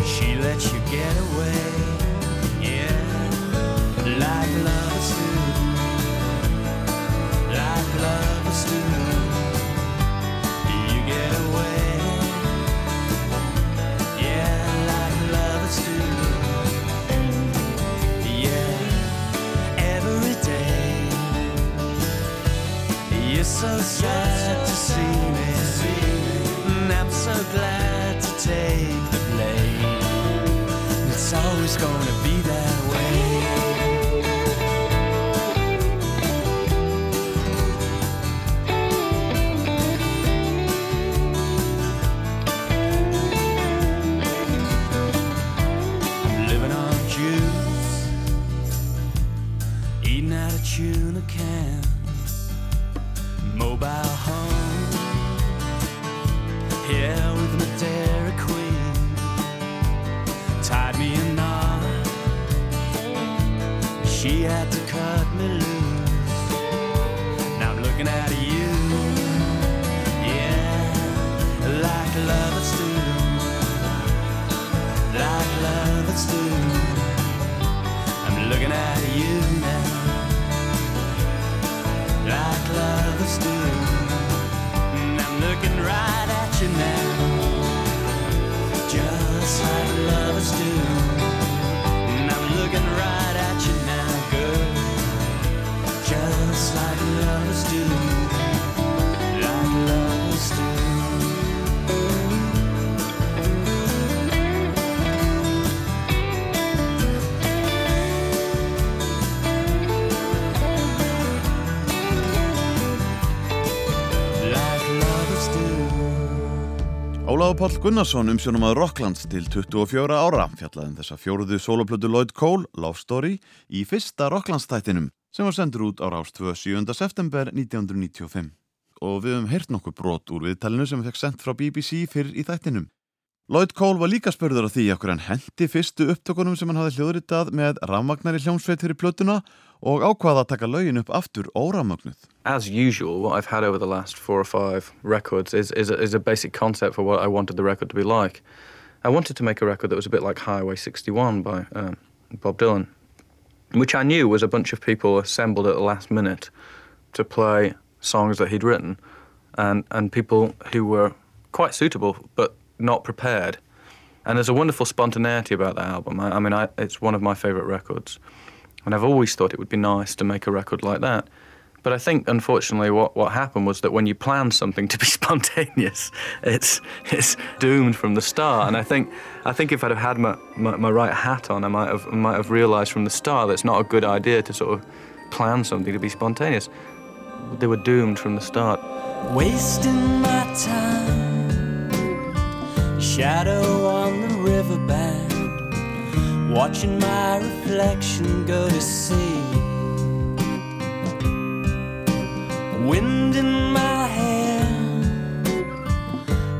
She lets you get away, yeah, like lovers do, like lovers do. Páll Gunnarsson umsjónum að Rocklands til 24 ára fjallaðum þessa fjóruðu soloplötu Lloyd Cole, Love Story, í fyrsta Rocklands-tættinum sem var sendur út á Rás 2. 7. september 1995. Og við höfum heyrt nokkuð brot úr viðtælinu sem fekk sendt frá BBC fyrr í þættinum. Lloyd Cole var líka spörður á því okkur hann hendi fyrstu upptökunum sem hann hafði hljóðritað með rafmagnari hljómsveit fyrir plötuna og ákvaða að taka upp aftur órafmagnuð. As usual, what I've had over the last four or five records is, is, a, is a basic concept for what I wanted the record to be like. I wanted to make a record that was a bit like Highway 61 by um, Bob Dylan, which I knew was a bunch of people assembled at the last minute to play songs that he'd written, and, and people who were quite suitable but not prepared. And there's a wonderful spontaneity about that album. I, I mean, I, it's one of my favourite records. And I've always thought it would be nice to make a record like that. But I think, unfortunately, what, what happened was that when you plan something to be spontaneous, it's it's doomed from the start. And I think I think if I'd have had my, my, my right hat on, I might have might have realised from the start that it's not a good idea to sort of plan something to be spontaneous. They were doomed from the start. Wasting my time, shadow on the riverbank, watching my reflection go to sea. Wind in my hair,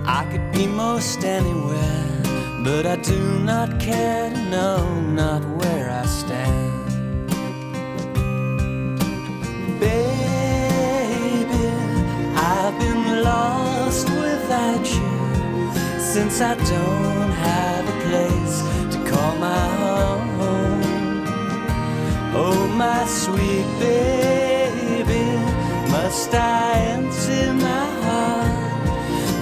I could be most anywhere, but I do not care to know not where I stand. Baby, I've been lost without you since I don't have a place to call my home. My sweet baby, must I empty my heart?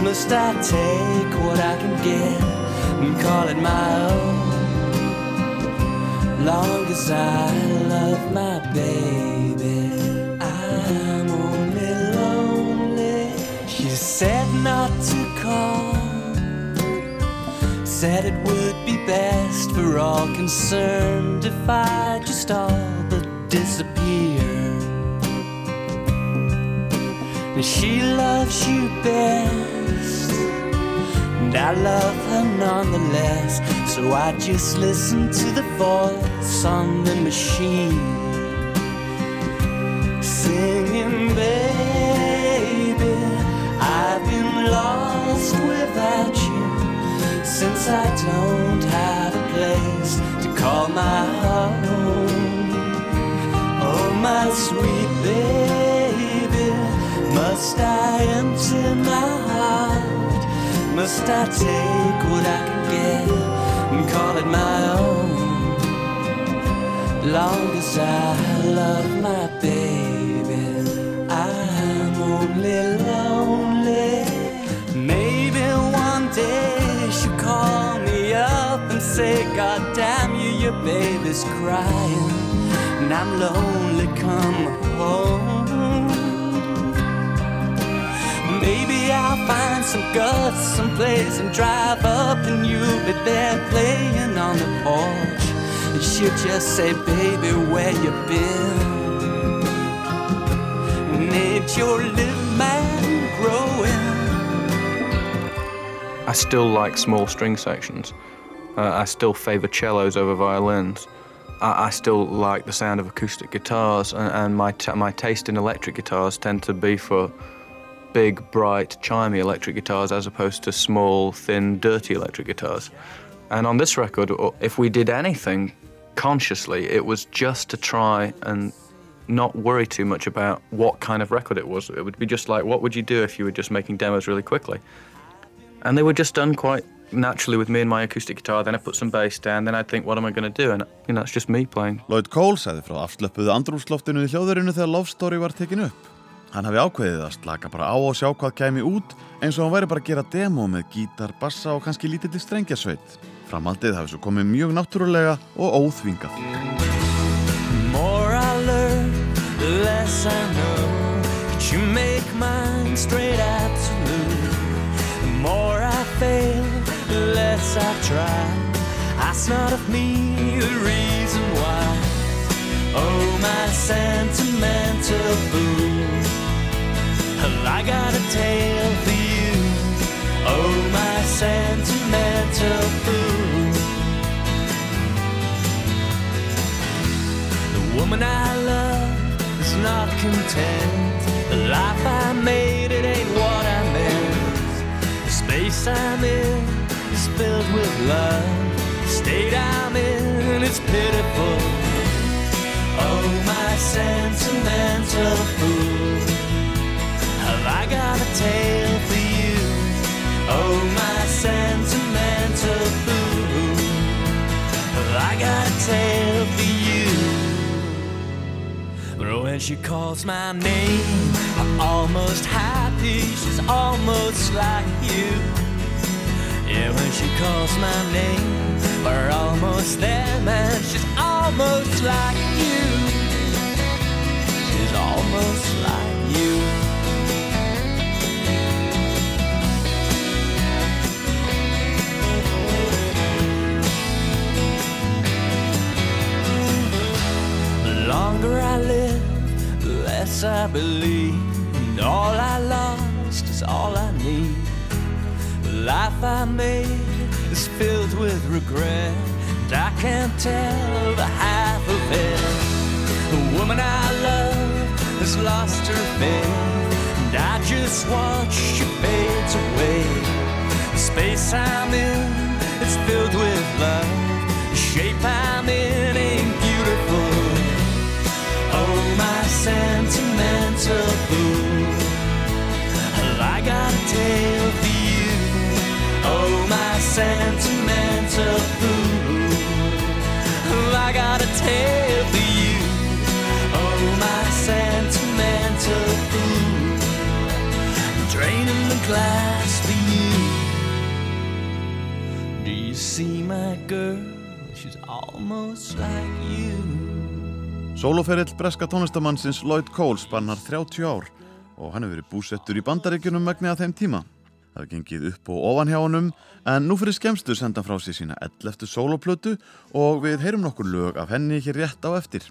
Must I take what I can get and call it my own? Long as I love my baby, I'm only lonely. She said not to call, said it would be best for all concerned if I just all disappear. And she loves you best, and I love her nonetheless. So I just listen to the voice on the machine, singing, baby. I've been lost without you since I don't have a place to call my home. My sweet baby, must I empty my heart? Must I take what I can get and call it my own? Long as I love my baby, I'm only lonely. Maybe one day she'll call me up and say, God damn you, your baby's crying. And I'm lonely, come home. Maybe I'll find some guts someplace and drive up and you'll be there playing on the porch. And she'll just say, baby, where you been? Ain't your little man growing? I still like small string sections. Uh, I still favour cellos over violins. I, I still like the sound of acoustic guitars, and, and my t- my taste in electric guitars tend to be for big, bright, chimey electric guitars as opposed to small, thin, dirty electric guitars. And on this record, if we did anything consciously, it was just to try and not worry too much about what kind of record it was. It would be just like, what would you do if you were just making demos really quickly? And they were just done quite naturally with me and my acoustic guitar. Then I put some bass down. Then I'd think, what am I going to do? And you know, it's just me playing. Lloyd Cole sagði frá afslöpuðu andrúsloftinu í hljóðverinu þegar Love Story var tekin upp. Hann hafi ákveðið að slaka bara á og sjá hvað kæmi út eins og hann væri bara að gera demo með gítar, bassa og kannski lítilli strengjasveit. Framhaldið hafi svo komið mjög náttúrulega og óþvingað. more I learn, the less I know. But you make mine straight absolute. The more I fail, the less I try. That's not of me the reason why. Oh, my sentimental boo. I got a tale for you. Oh, my sentimental fool. The woman I love is not content. The life I made, it ain't what I meant. The space I'm in filled with love. State I'm in, it's pitiful. Oh, my sentimental fool. Have I got a tale for you? Oh, my sentimental fool. Have I got a tale for you? But when she calls my name, I'm almost happy. She's almost like you. Yeah, when she calls my name, we're almost there, man. She's almost like you. She's almost like you. The longer I live, the less I believe. And all I lost is all I need. Life I made is filled with regret. And I can't tell the half of it. The woman I love has lost her faith. And I just watch she fades away. The space I'm in is filled with love. The shape I'm in ain't beautiful. Oh, my sentimental fool. I got a tale? Oh, my sentimental fool. Have I got a tale for you? Oh, my sentimental fool. Draining the glass for you. Do you see my girl? She's almost like you. Sóloferill breska tónlistamannsins Lloyd Cole spannar 30 ár og hann hefur verið búsettur í bandaríkjunum megni að þeim tíma. Það hefur gengið upp og ofan hjá honum en nú fyrir skemstu senda frá sér sína 11. sóloplötu og við heyrum nokkur lög af henni hér rétt á eftir.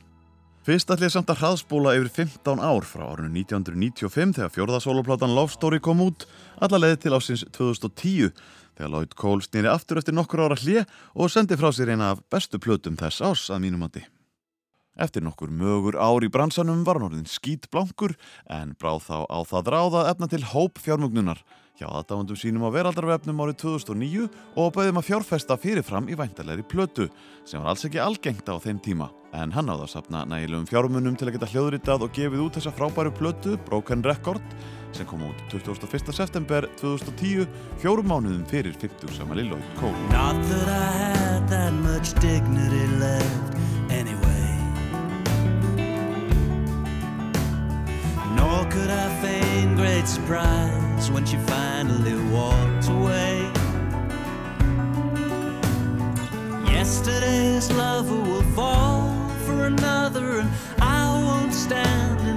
Fyrst ég samt að hraðspóla yfir 15 ár frá árinu 1995 þegar fjórða soloplatan Love Story kom út, alla leið til ásins 2010 þegar Lloyd Cole snýri aftur eftir nokkur ára hlje og sendi frá sér eina af bestu plötum þess ás að mínum andi. Eftir nokkur mögur ár í bransanum var hann orðin skít blankur en bráð þá á það ráða efna til hóp fjármugnunar hjá aðdáðandum sínum á veraldarvefnum árið 2009 og bauðum að fjárfesta fyrirfram í væntalegri plötu sem var alls ekki algengt á þeim tíma en hann áða að sapna nægilegum fjármunum til að geta hljóðritað og gefið út þessa frábæru plötu Broken Record sem kom út 21. september 2010 fjórum mánuðum fyrir 50 samali Lloyd Cole. Not that I had that much dignity left Nor could I feign great surprise when she finally walked away. Yesterday's lover will fall for another, and I won't stand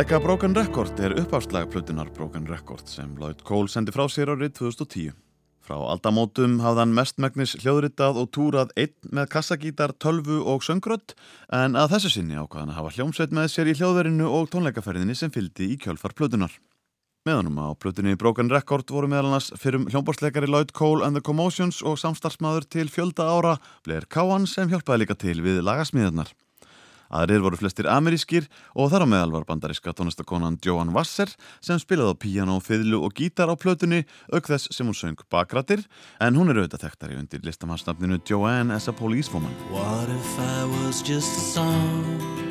Like a Broken Record er uppáfslag plötunar Broken Record sem Lloyd Cole sendi frá sér árið 2010. Frá aldamótum hafði hann mestmægnis hljóðritað og túrað einn með kassagítar, tölvu og söngrött en að þessu sinni ákvaðan að hafa hljómsveit með sér í hljóðverinu og tónleikaferðinni sem fylgdi í kjölfar plötunar. Meðanum á plötunni Broken Record voru meðal annars fyrrum hljómborstleikari Lloyd Cole and the Commotions og samstarfsmaður til fjölda ára Blair Cowan sem hjálpaði líka til við lagasmíðarnar. Aðrir voru flestir amerískir og þar á meðal var bandaríska tónlistakonan Joan Wasser sem spilaði á piano, fiðlu og gítar á plötunni auk þess sem hún söng bakrættir en hún er auðvitað þekktari undir listamannsnafninu Joanne as a Policewoman. What if I was just a song?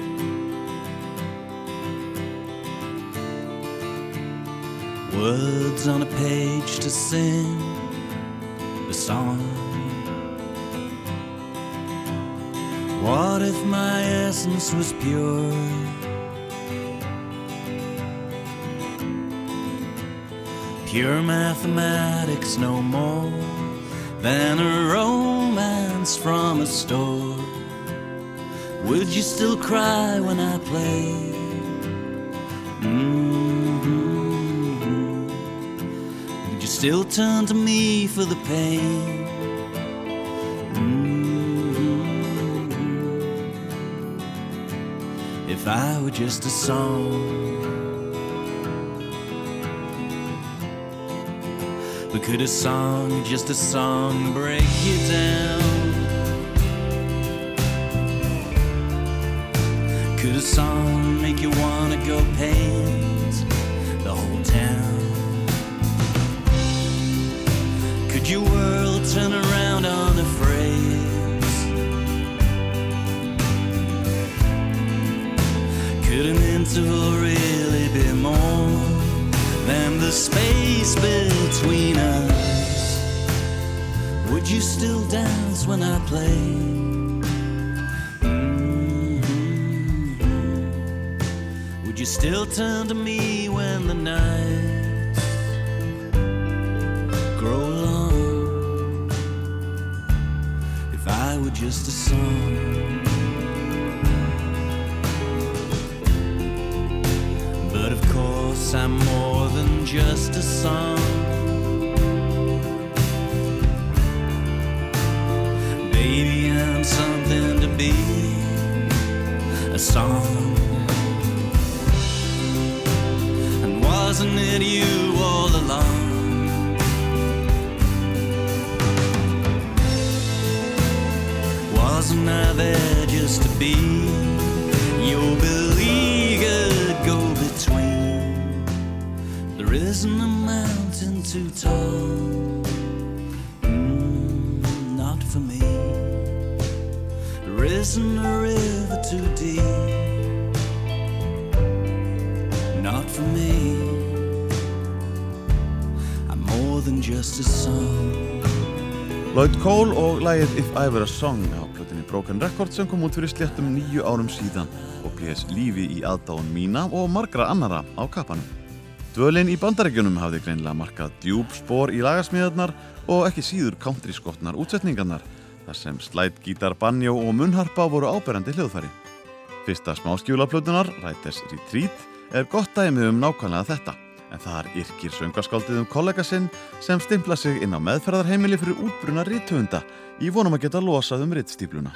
Words on a page to sing a song. What if my essence was pure? Pure mathematics no more than a romance from a store. Would you still cry when I play? Mhm. Would you still turn to me for the pain? I were just a song. But could a song, just a song, break you down? Could a song make you wanna go paint the whole town? Could your world turn around on Could an interval really be more than the space between us? Would you still dance when I play? Mhm. Would you still turn to me when the nights grow long? If I were just a song. I'm more than just a song. Baby, I'm something to be a song. And wasn't it you all along? Wasn't I there just to be tall, Mm, not for me. There isn't a river too deep, not for me. I'm more than just a song. Lloyd Cole og lægið If I Were a Song á plötunni Broken Record sem kom út fyrir sléttum nýju árum síðan og blés lífi í aðdáun mína og margra annara á kappanum. Dvölin í bandarækjunum hafði greinlega markað djúb spór í lagasmíðarnar og ekki síður country-skotnar útsetningarnar þar sem slætt, gítar, banjó og munnharpa voru áberandi hljóðfæri. Fyrsta smáskjúlaplötunar, Riders Retreat, er gott dæmi um nákvæmlega þetta en þar yrkir söngaskáldið um kollega sinn sem stimpla sig inn á meðferðarheimili fyrir útbruna rítuhunda í vonum að geta losað um rittstípluna.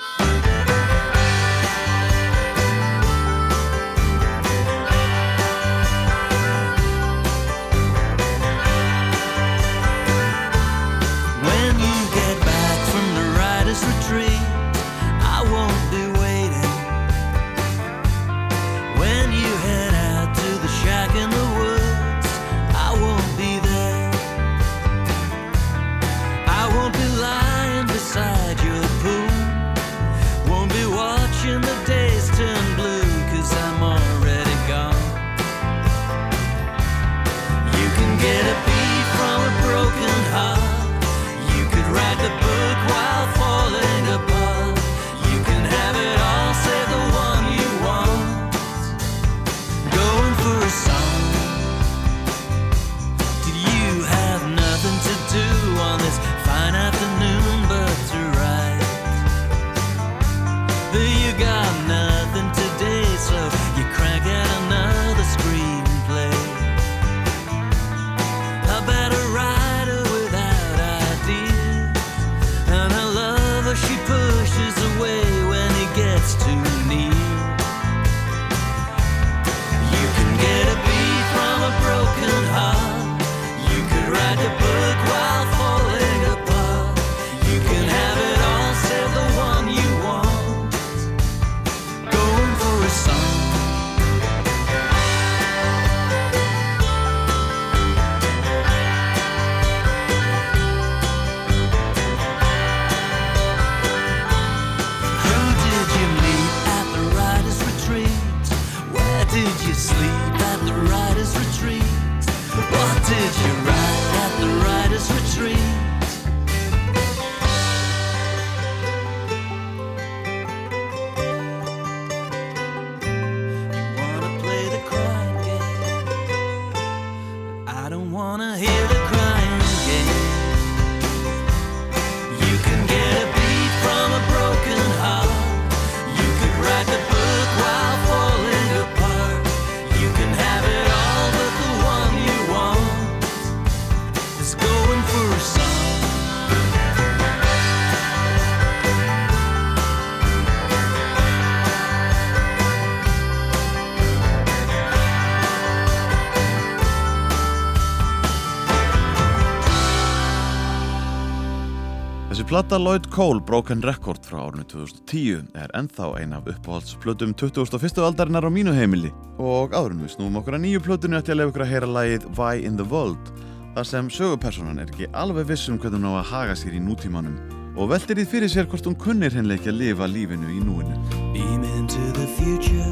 Platta Lloyd Cole Broken Record frá árinu 2010 er ennþá ein af uppáhaldsplötum 21. aldarinnar á mínu heimili og áðurum við snúum okkur að nýju plötunu eftir að lefa ykkur að heyra lagið Why in the World þar sem sögupersonan er ekki alveg viss um hvernig hún á að haga sér í nútímanum og veltir því fyrir sér hvort hún kunnir henni ekki að lifa lífinu í núinu. Beam into the future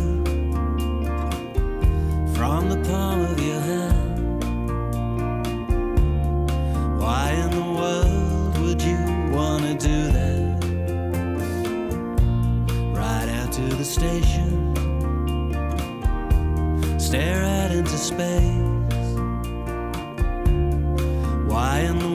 from the palm of your hand. Do that? Ride out to the station, stare out into space. Why in the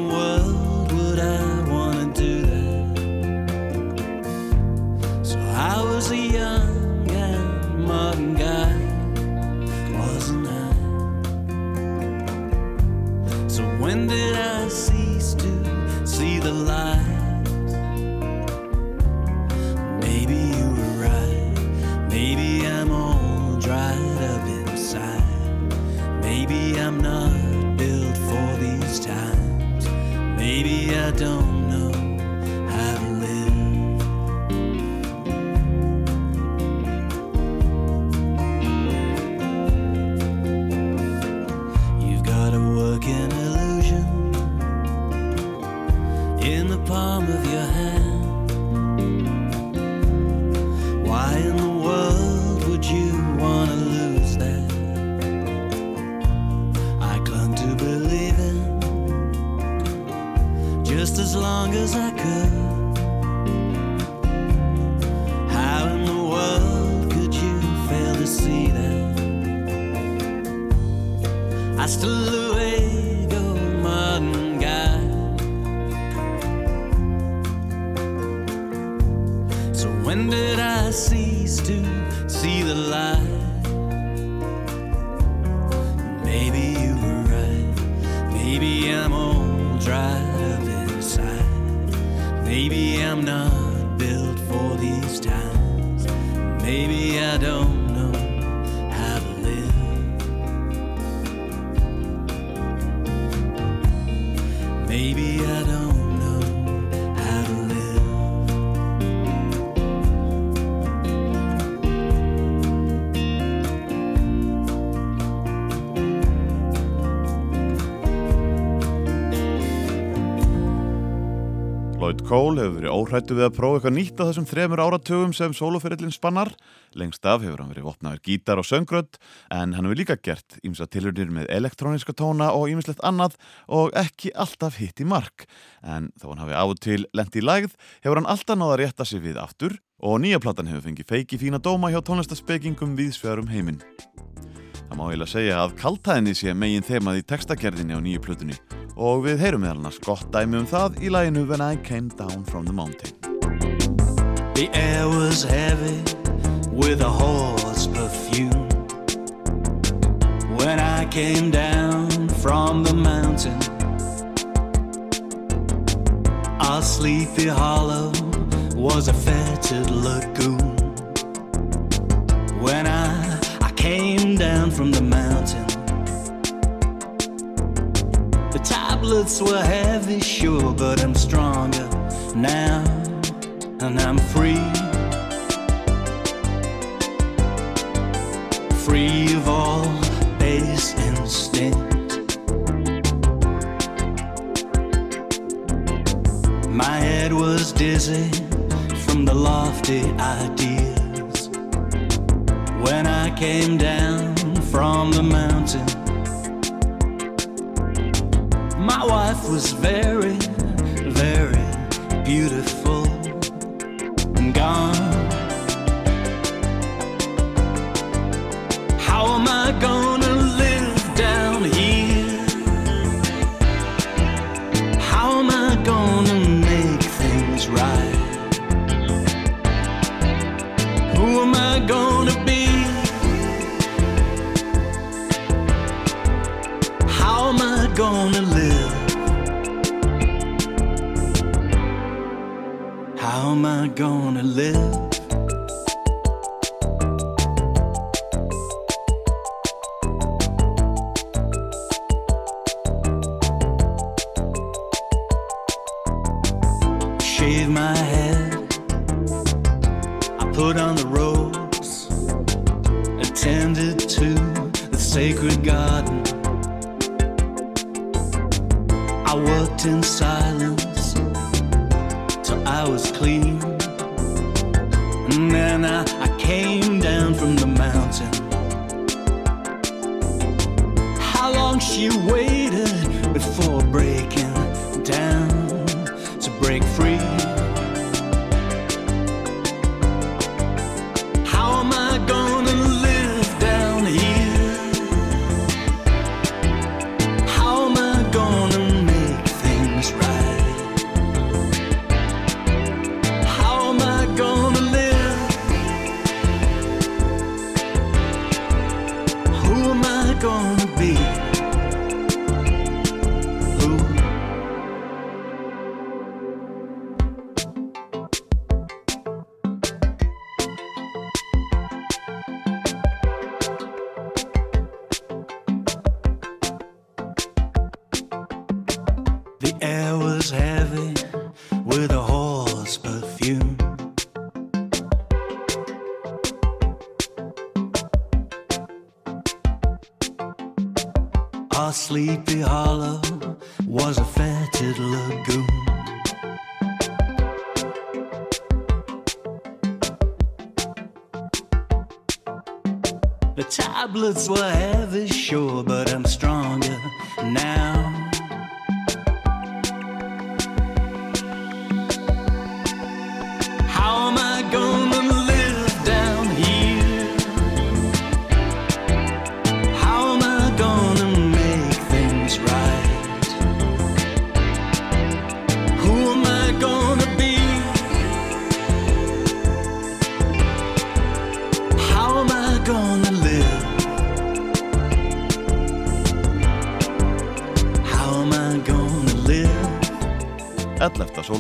óhrættu við að prófa eitthvað nýtt á þessum þremur áratugum sem soloferillin spannar. Lengst af hefur hann verið vopnaður gítar og söngrödd en hann hefur líka gert ímsa tilhörnir með elektróniska tóna og ímislegt annað og ekki alltaf hitt í mark. En þó hann hafi á og til lent í lægð hefur hann alltaf náða að rétta sig við aftur og nýja platan hefur fengið feiki fína dóma hjá tónlistaspekingum viðsvegarum heiminn. Það má eiginlega segja að kaltæðinni sé megin þemað í textagerðinni á nýju plötunni og við heyrum meðal annars gott dæmi um það í læginu When I Came Down From The Mountain. The air was heavy with a horse perfume. When I came down from the mountain, our sleepy hollow was a fetid lagoon. When I, came down from the mountain, the tablets were heavy, sure, but I'm stronger now and I'm free. Free of all base instinct. My head was dizzy from the lofty ideas. When I came down from the mountain, my wife was very, very beautiful Am gonna live? Shave my head. I put on the robes. Attended to the sacred garden. I worked in silence till I was clean.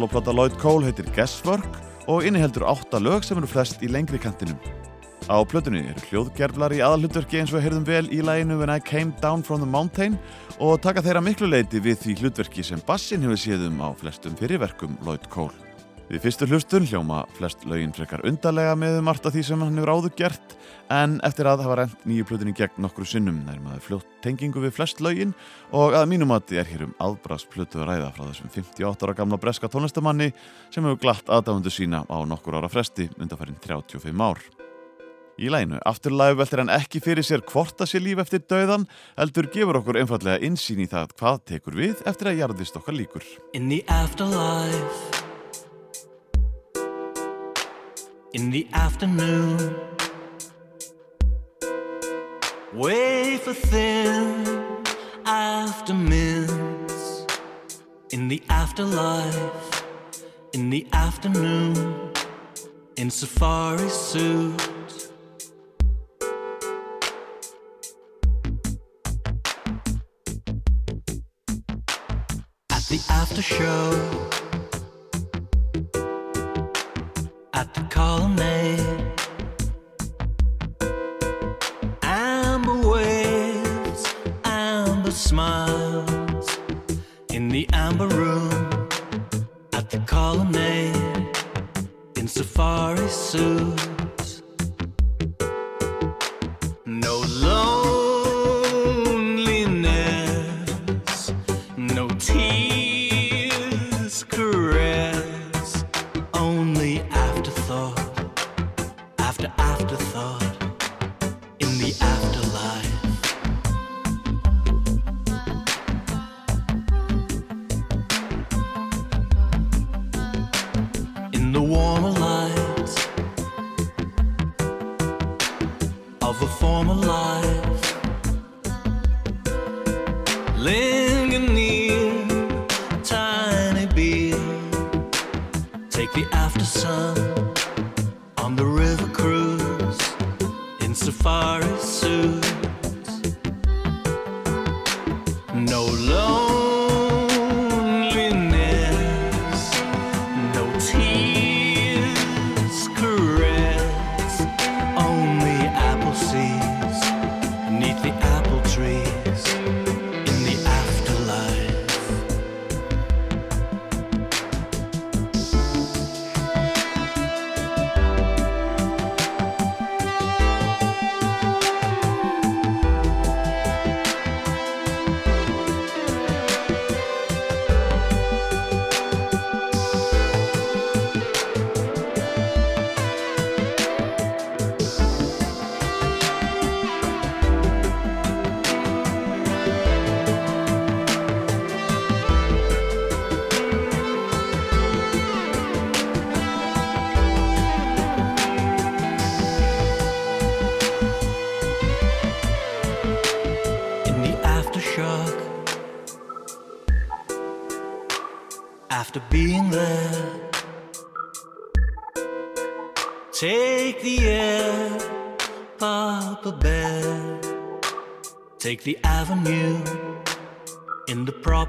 Soloplata Lloyd Cole heitir Guesswork og inniheldur 8 lög sem eru flest í lengri kantinum. Á plötunni eru hljóðgerflar í aðalhlutverki eins og heyrðum vel í læginu When I Came Down From The Mountain og taka þeirra miklu leiti við því hlutverki sem bassin hefur séðum á flestum fyrirverkum Lloyd Cole. Við fyrstu hlustun hljóma flest lögin frekar undarlega með margt af því sem hann hefur áður gert en eftir að hafa rent nýju plötunni gegn nokkru sinnum nær maður fljótt tengingu við flest lögin og að mínum mati er hér um aðbrasplötu að ræða frá þessum 58 ára gamla breska tónlistamanni sem hefur glatt aðdáðundu sína á nokkur ára fresti undanfærin 35 ár. Í læginu Afterlife veltir hann ekki fyrir sér hvort að sé líf eftir dauðan heldur gefur okkur einfallega insýn í það hvað tekur við eftir að jarðist okkar líkur. In the afternoon, wafer thin after mints. In the afterlife, in the afternoon, in safari suit. At the after show, at the colonnade,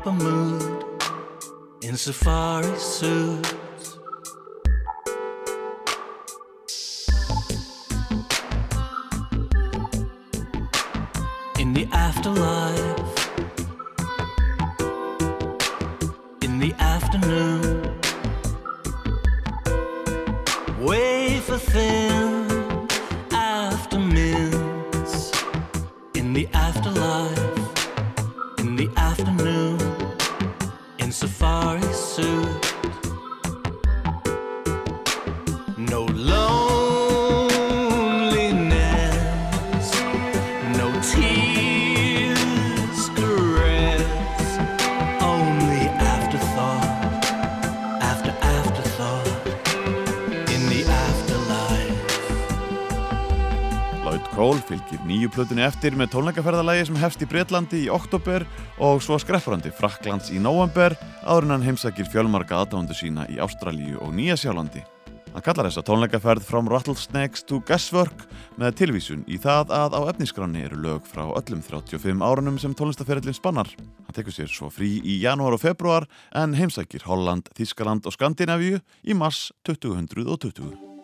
proper mood, in safari suits. Plötunni eftir með tónleikaferðalagi sem hefst í Breitlandi í oktober og svo skreppurandi Fraklands í november áður en hann heimsækir fjölmarga aðdándu sína í Ástralíu og Nýja Sjálandi. Hann kallar þessa tónleikaferð From Rattlesnakes to Guesswork með tilvísun í það að á efniskranni eru lög frá öllum 35 árunum sem tónlistaferillin spannar. Hann tekur sér svo frí í janúar og februar en heimsækir Holland, Þískaland og Skandinavíu í mars 2020.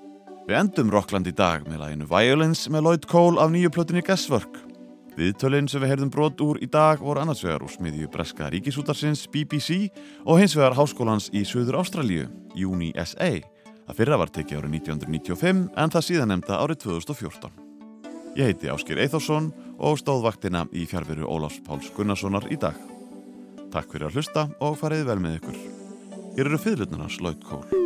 Við endum Rockland í dag með læginu Violence með Lloyd Cole af nýju plötunni Guesswork. Viðtölinn sem við heyrðum brot úr í dag voru annars vegar úr smiðju Breska Ríkisútarsins BBC og hins vegar Háskólans í Suður Ástralíu, Uni SA. Það fyrra var tekið árið 1995 en það síðan nefnda árið 2014. Ég heiti Áskir Eithorsson og stóð vaktina í fjárveru Ólafs Páls Gunnarssonar í dag. Takk fyrir að hlusta og farið vel með ykkur. Hér eru fyrirlutnarnas Lloyd Cole.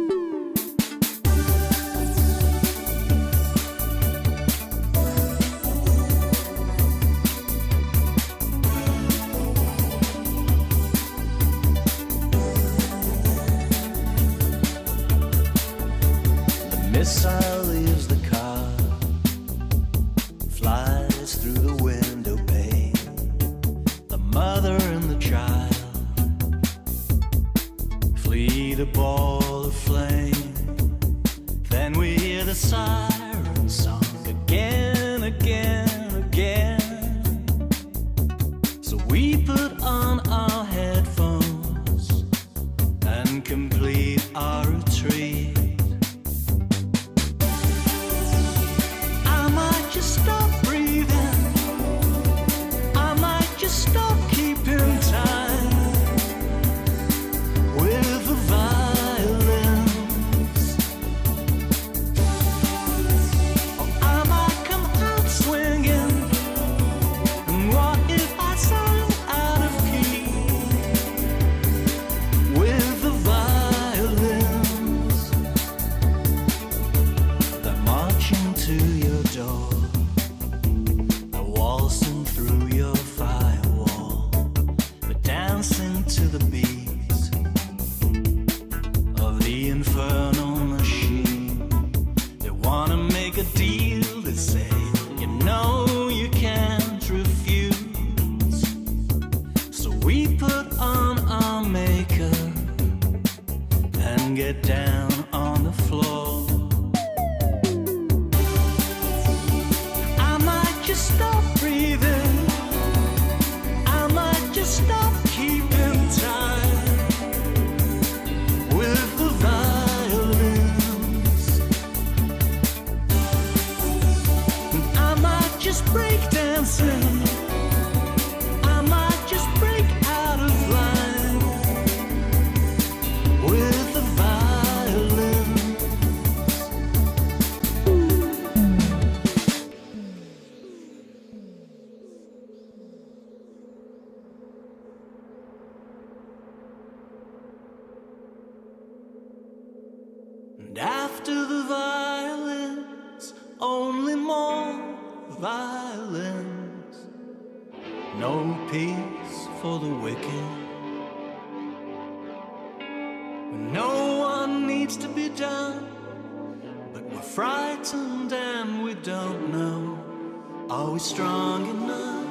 Frightened and we don't know. Are we strong enough?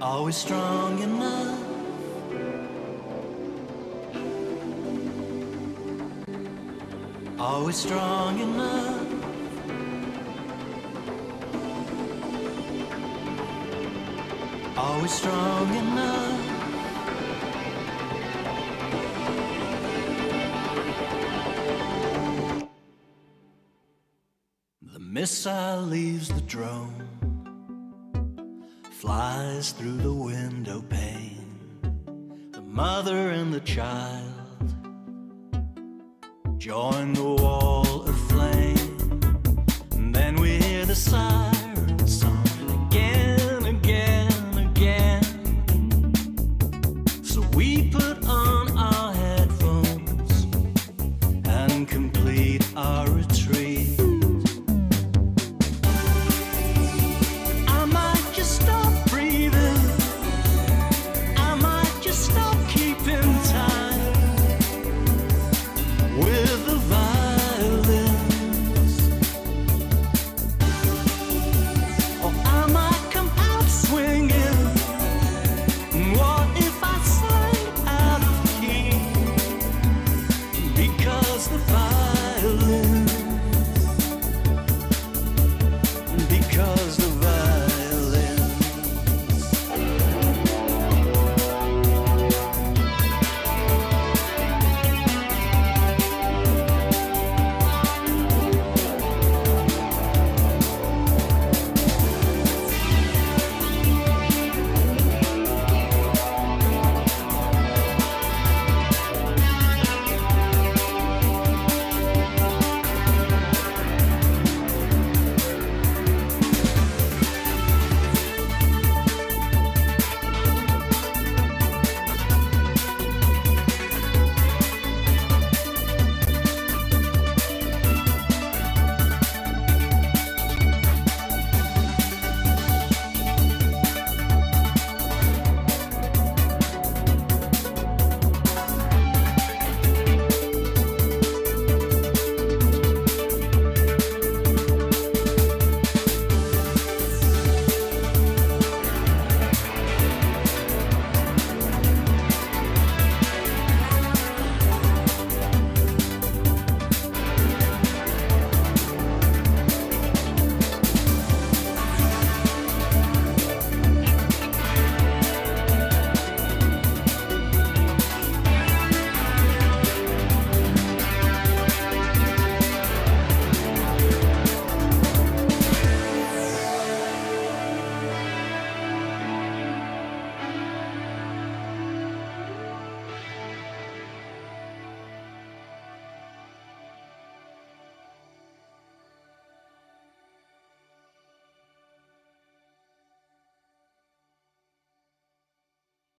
Are we strong enough? Are we strong enough? Are we strong enough? Missile leaves the drone, flies through the window pane. The mother and the child join the wall of flame. And then we hear the sigh